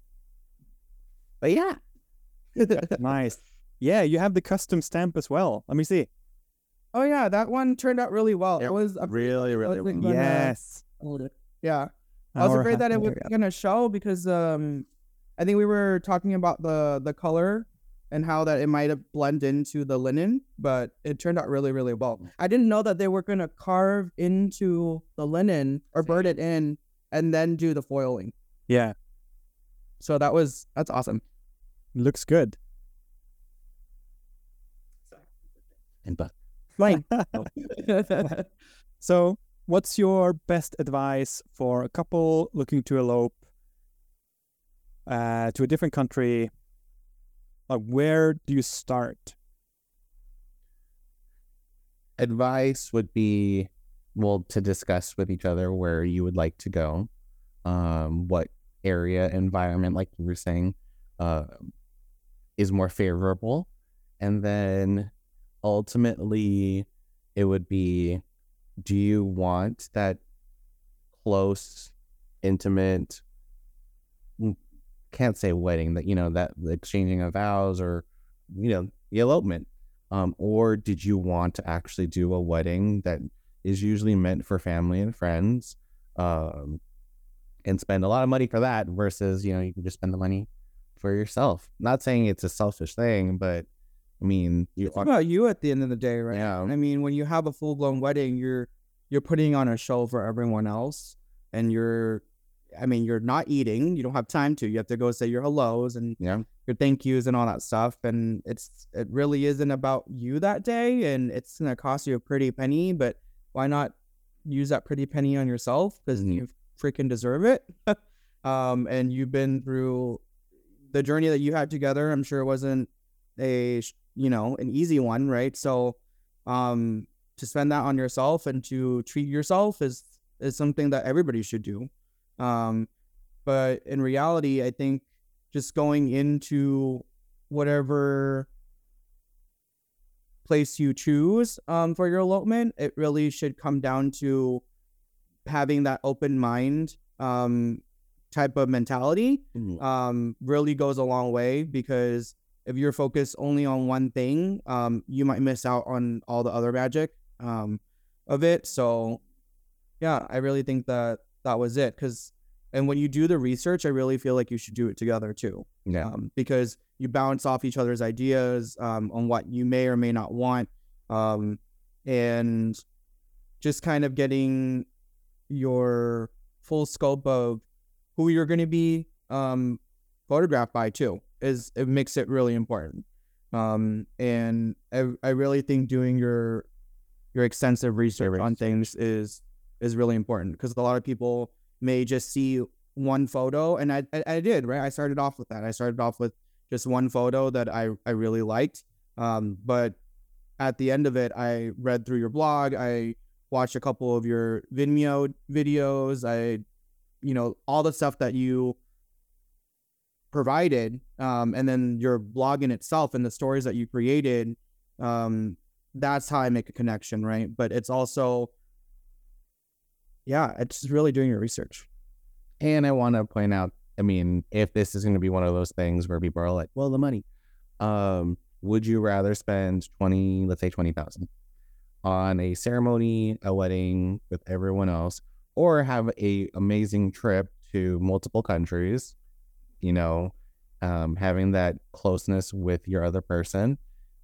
But yeah, Nice. Yeah, you have the custom stamp as well. Let me see. oh yeah, that one turned out really well. It It was a really, really. wasn't gonna- Yes. Yeah. I was afraid that it happy was gonna show because um I think we were talking about the the color and how that it might have blend into the linen, but it turned out really, really well. I didn't know that they were gonna carve into the linen or burn it in and then do the foiling. Yeah, So that was that's awesome. looks good. And but Fine. So, what's your best advice for a couple looking to elope uh, to a different country? Like, where do you start? advice would be well to discuss with each other where you would like to go, um, what area environment, like you were saying, uh, is more favorable, and then ultimately it would be, do you want that close, intimate can't say wedding that you know that the exchanging of vows or you know the elopement um, or did you want to actually do a wedding that is usually meant for family and friends um, and spend a lot of money for that versus you know you can just spend the money for yourself not saying it's a selfish thing but i mean you It's about you at the end of the day, right? Yeah. I mean, when you have a full blown wedding, you're you're putting on a show for everyone else, and you're, I mean, you're not eating. You don't have time to. You have to go say your hellos and yeah your thank yous and all that stuff. And it's it really isn't about you that day, and it's gonna cost you a pretty penny. But why not use that pretty penny on yourself because Mhm. you freaking deserve it. um, and you've been through the journey that you had together. I'm sure it wasn't a you know an easy one, right? So, um, to spend that on yourself and to treat yourself is is something that everybody should do. Um, but in reality, I think just going into whatever place you choose um, for your elopement, it really should come down to having that open mind um, type of mentality Mhm. um, really goes a long way because if you're focused only on one thing, um, you might miss out on all the other magic um, of it. So, yeah, I really think that that was it. Because, and when you do the research, I really feel like you should do it together too yeah um, because you bounce off each other's ideas um, on what you may or may not want, um, and just kind of getting your full scope of who you're going to be um, photographed by too is it makes it really important. Um, and I, I really think doing your your extensive research on things is is really important because a lot of people may just see one photo and I, I I did right? I started off with that. I started off with just one photo that I I really liked um but at the end of it I read through your blog I watched a couple of your Vimeo videos I you know all the stuff that you provided um and then your blog in itself and the stories that you created um that's how I make a connection right? But it's also yeah it's really doing your research And I want to point out, I mean, if this is going to be one of those things where people are like, well, the money, um, would you rather spend 20, let's say 20,000 on a ceremony, a wedding with everyone else, or have a amazing trip to multiple countries, you know, um, having that closeness with your other person,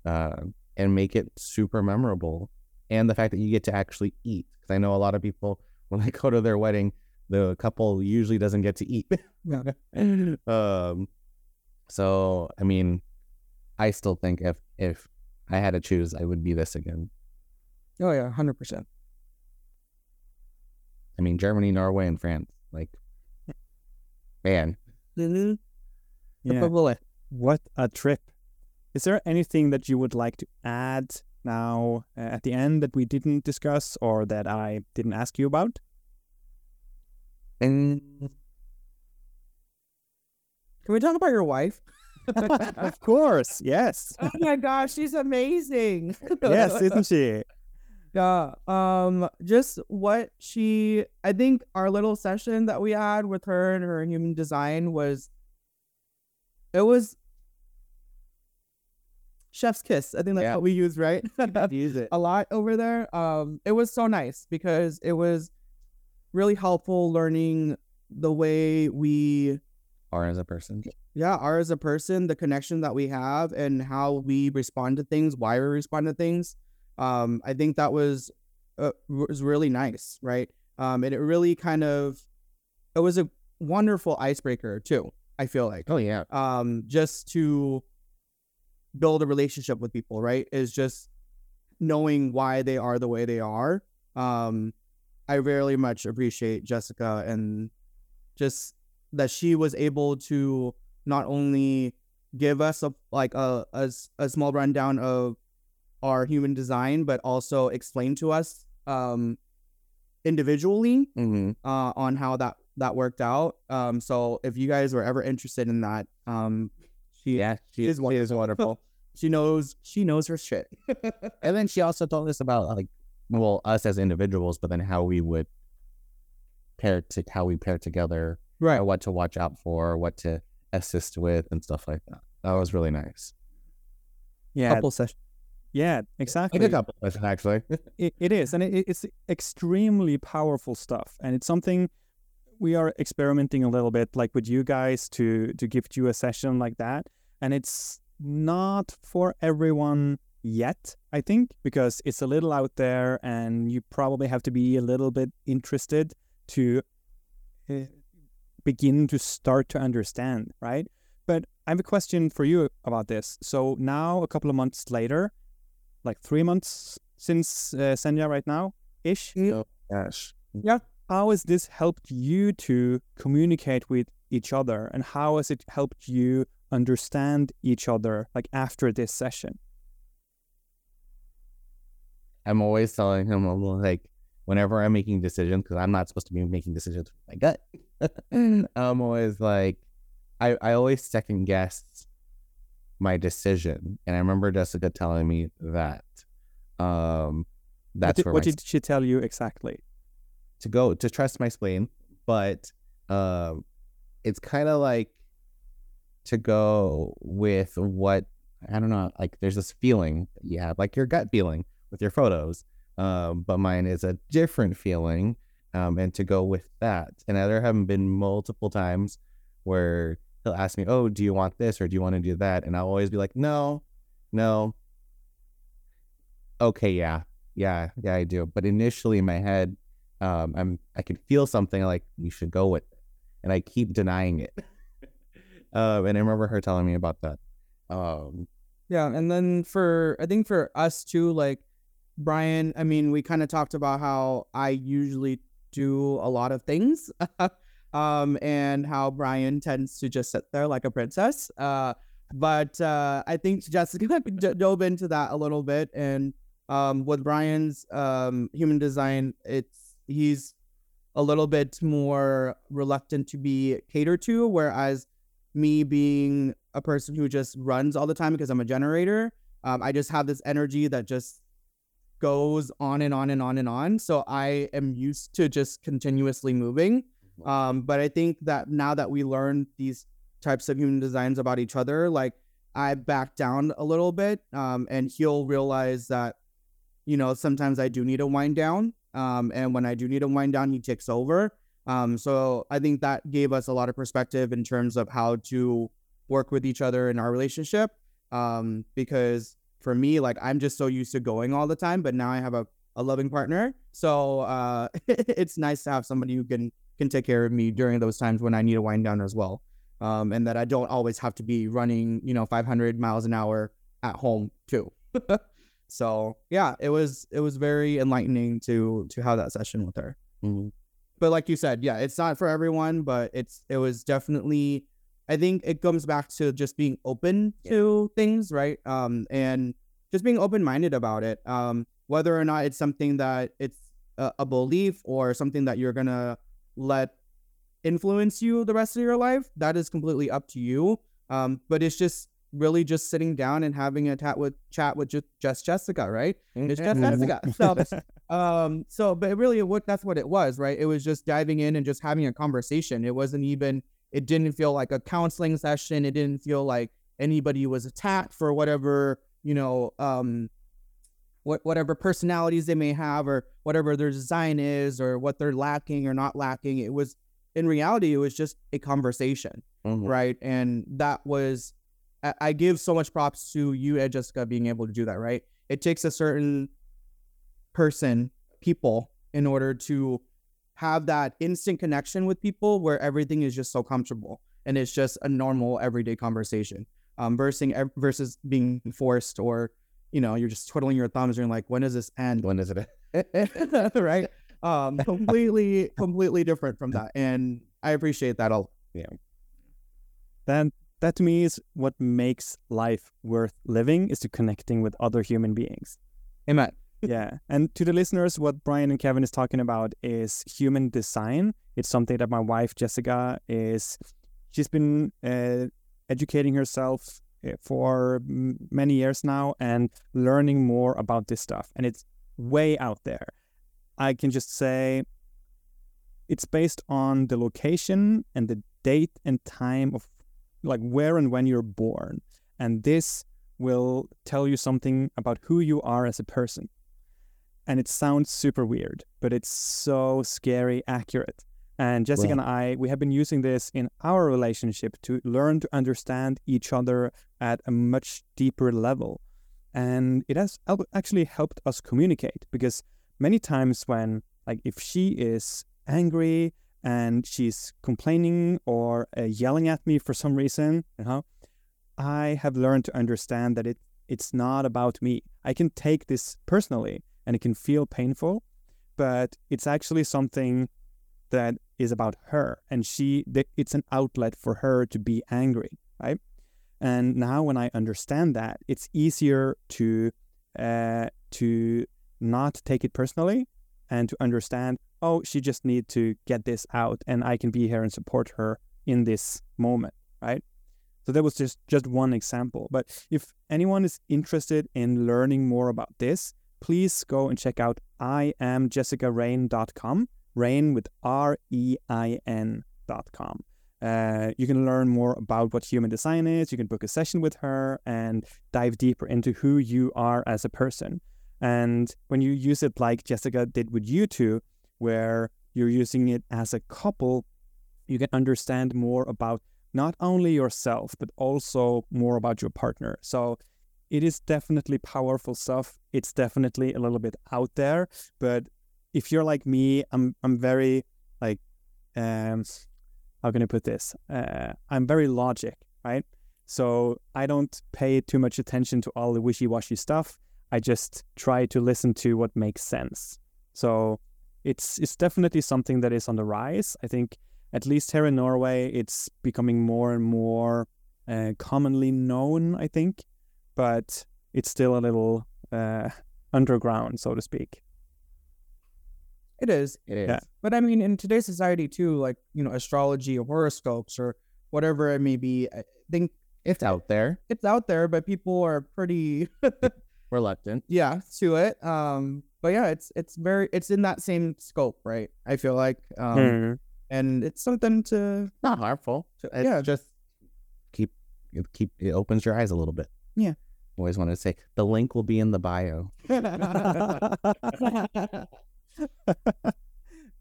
uh, and make it super memorable. And the fact that you get to actually eat. Because I know a lot of people, when they go to their wedding, the couple usually doesn't get to eat. um, so I mean, I still think if if I had to choose, I would be this again. oh yeah 100% I mean, Germany, Norway, and France. Like, man, mm-hmm. Yeah. What a trip. Is there anything that you would like to add now uh, at the end that we didn't discuss or that I didn't ask you about? and Can we talk about your wife? of course, yes. oh my gosh, she's amazing. yes, isn't she? Yeah. Um, just what she I think our little session that we had with her and her human design was it was chef's kiss. I think that's Yeah. what we use, right? use it. a lot over there. Um, it was so nice because it was really helpful learning the way we are as a person. yeah are as a person the connection that we have and how we respond to things why we respond to things um i think that was uh, was really nice right um and it really kind of it was a wonderful icebreaker too i feel like Oh yeah. um just to build a relationship with people right is just knowing why they are the way they are um i very much appreciate jessica and just that she was able to not only give us a like a, a, a small rundown of our human design but also explain to us um individually hmm uh, on how that that worked out. Um, so if you guys were ever interested in that, um, she Yeah, she is is, she is wonderful. She knows she knows her shit. and then she also told us about like, well, us as individuals, but then how we would pair to how we pair together, right. what to watch out for, what to assist with, and stuff like that. That was really nice. Yeah, Couple sessions. yeah, Like exactly. a couple of actually. it, it is and it, it's extremely powerful stuff and it's something we are experimenting a little bit like with you guys to to give you a session like that and it's not for everyone yet i think because it's a little out there and you probably have to be a little bit interested to uh, begin to start to understand right but i have a question for you about this so now a couple of months later like three months since uh, Senja right now ish. Oh Gosh. How has this helped you to communicate with each other, and how has it helped you understand each other like after this session? I'm always telling him, I'm like, whenever I'm making decisions, because I'm not supposed to be making decisions with my gut, I'm always like, I, I always second guess my decision. And I remember Jessica telling me that. Um, What that's did, where what did she tell you exactly? to go to trust my spleen, but um, it's kind of like to go with what I don't know. Like there's this feeling you have, like your gut feeling with your photos, um, but mine is a different feeling, um, and to go with that. And there have been multiple times where he'll ask me, "Oh, do you want this or do you want to do that?" And I'll always be like, "No, no." Okay, yeah, yeah, yeah, I do. But initially in my head, um, I'm I can feel something like you should go with it, and I keep denying it. um, and I remember her telling me about that. Um, Yeah, and then for I think for us too, like Bryan, I mean, we kind of talked about how I usually do a lot of things, um, and how Bryan tends to just sit there like a princess. Uh, but uh, I think Jessica d- dove into that a little bit, and um, with Bryan's um, human design, it's he's a little bit more reluctant to be catered to, whereas me being a person who just runs all the time because I'm a generator, um, I just have this energy that just goes on and on and on and on. So I am used to just continuously moving. Um, but I think that now that we learn these types of human designs about each other, like I back down a little bit, um, and he'll realize that, you know, sometimes I do need to wind down. Um, and when I do need to wind down, he takes over. Um, so I think that gave us a lot of perspective in terms of how to work with each other in our relationship. Um, because for me, like I'm just so used to going all the time, but now I have a, a loving partner. So uh, it's nice to have somebody who can can take care of me during those times when I need to wind down as well. Um, and that I don't always have to be running, you know, 500 miles an hour at home too. so yeah, it was it was very enlightening to to have that session with her mhm. But like you said, yeah, it's not for everyone, but it's it was definitely I think it comes back to just being open to things, right? Um and just being open-minded about it. Um whether or not it's something that it's a, a belief or something that you're going to let influence you the rest of your life, that is completely up to you. Um but it's just really just sitting down and having a chat with chat with just, just Jessica, right? It's just Jessica. So um so but really what that's what it was right it was just diving in and just having a conversation it wasn't even it didn't feel like a counseling session it didn't feel like anybody was attacked for whatever you know um what whatever personalities they may have or whatever their design is or what they're lacking or not lacking it was in reality it was just a conversation Mhm. right? And that was, I, I give so much props to you and Jessica being able to do that, right? It takes a certain person, people, in order to have that instant connection with people where everything is just so comfortable and it's just a normal everyday conversation. Um, versus versus being forced or you know you're just twiddling your thumbs and you're like, when does this end? When is it? right? Um, completely, completely different from that, and I appreciate that a That that to me is what makes life worth living is to connecting with other human beings. Amen. yeah. And to the listeners, what Bryan and Kevin is talking about is human design. It's something that my wife Jessica is. She's been uh, educating herself uh, for many years now and learning more about this stuff. And it's way out there. I can just say it's based on the location and the date and time of like where and when you're born. And this will tell you something about who you are as a person. And it sounds super weird, but it's so scary accurate. And Jessica and I, we have been using this in our relationship to learn to understand each other at a much deeper level. And it has actually helped us communicate because many times when, like, if she is angry and she's complaining or uh, yelling at me for some reason, you know, I have learned to understand that it it's not about me. I can take this personally and it can feel painful, but it's actually something that is about her and she it's an outlet for her to be angry, right? And now when I understand that, it's easier to uh, to not take it personally and to understand, oh, she just need to get this out and I can be here and support her in this moment, right? So that was just just one example. But if anyone is interested in learning more about this, please go and check out iamjessicarein.com, Rain with R E I N.com. Uh, you can learn more about what human design is. You can book a session with her and dive deeper into who you are as a person. And when you use it like Jessica did with you two, where you're using it as a couple, you can understand more about not only yourself, but also more about your partner. So it is definitely powerful stuff. It's definitely a little bit out there. But if you're like me, I'm I'm very like um how can I put this? Uh, I'm very logic, right? So I don't pay too much attention to all the wishy-washy stuff. I just try to listen to what makes sense. So it's it's definitely something that is on the rise. I think at least here in Norway, it's becoming more and more uh, commonly known. I think, but it's still a little uh, underground, so to speak. It is. It is. Yeah. But I mean, in today's society too, like you know, astrology or horoscopes or whatever it may be, I think it's out there. It's out there, but people are pretty reluctant. Yeah, to it. Um, but yeah, it's it's very it's in that same scope, right? I feel like, um, mm-hmm. and it's something to not harmful. To, yeah, just keep keep it opens your eyes a little bit. Yeah. Always wanted to say the link will be in the bio.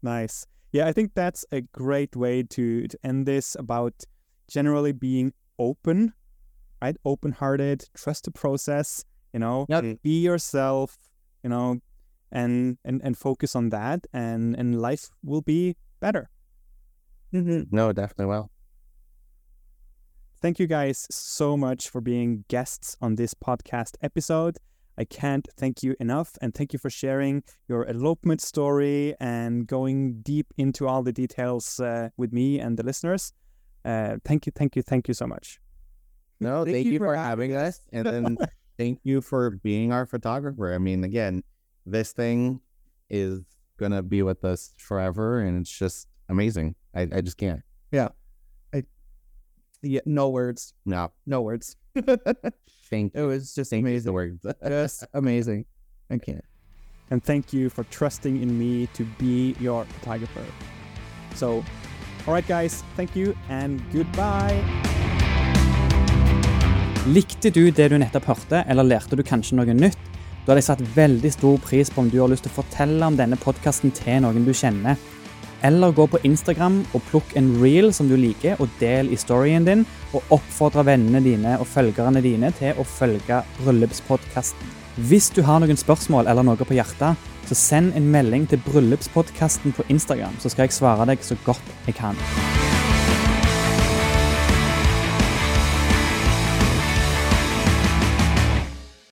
nice. Yeah, I think that's a great way to, to end this about generally being open, right? Open hearted, trust the process, you know, yep. be yourself, you know, and, and, and focus on that and, and life will be better. Mm-hmm. No, definitely will. Thank you guys so much for being guests on this podcast episode. I can't thank you enough. And thank you for sharing your elopement story and going deep into all the details uh, with me and the listeners. Uh, thank you, thank you, thank you so much. No, thank, thank you, you, for having us. And then thank you for being our photographer. I mean, again, this thing is going to be with us forever. And it's just amazing. I, I just can't. Yeah. I, yeah. No words. No. No words. Thank It was just Thank amazing. words. just amazing. I can't. And thank you for trusting in me to be your photographer. So, all right, guys, thank you and goodbye. Likte du det du nettopp hørte, eller lærte du kanskje noe nytt? Da hadde jeg satt veldig stor pris på om du har lyst til å fortelle om denne podkasten til noen du kjenner. Eller gå på Instagram og plukk en reel som du liker, og del i storyen din. Og oppfordre vennene dine og følgerne dine til å følge Bryllupspodkasten. Hvis du har noen spørsmål eller noe på hjertet, så send en melding til Bryllupspodkasten på Instagram, så skal jeg svare deg så godt jeg kan.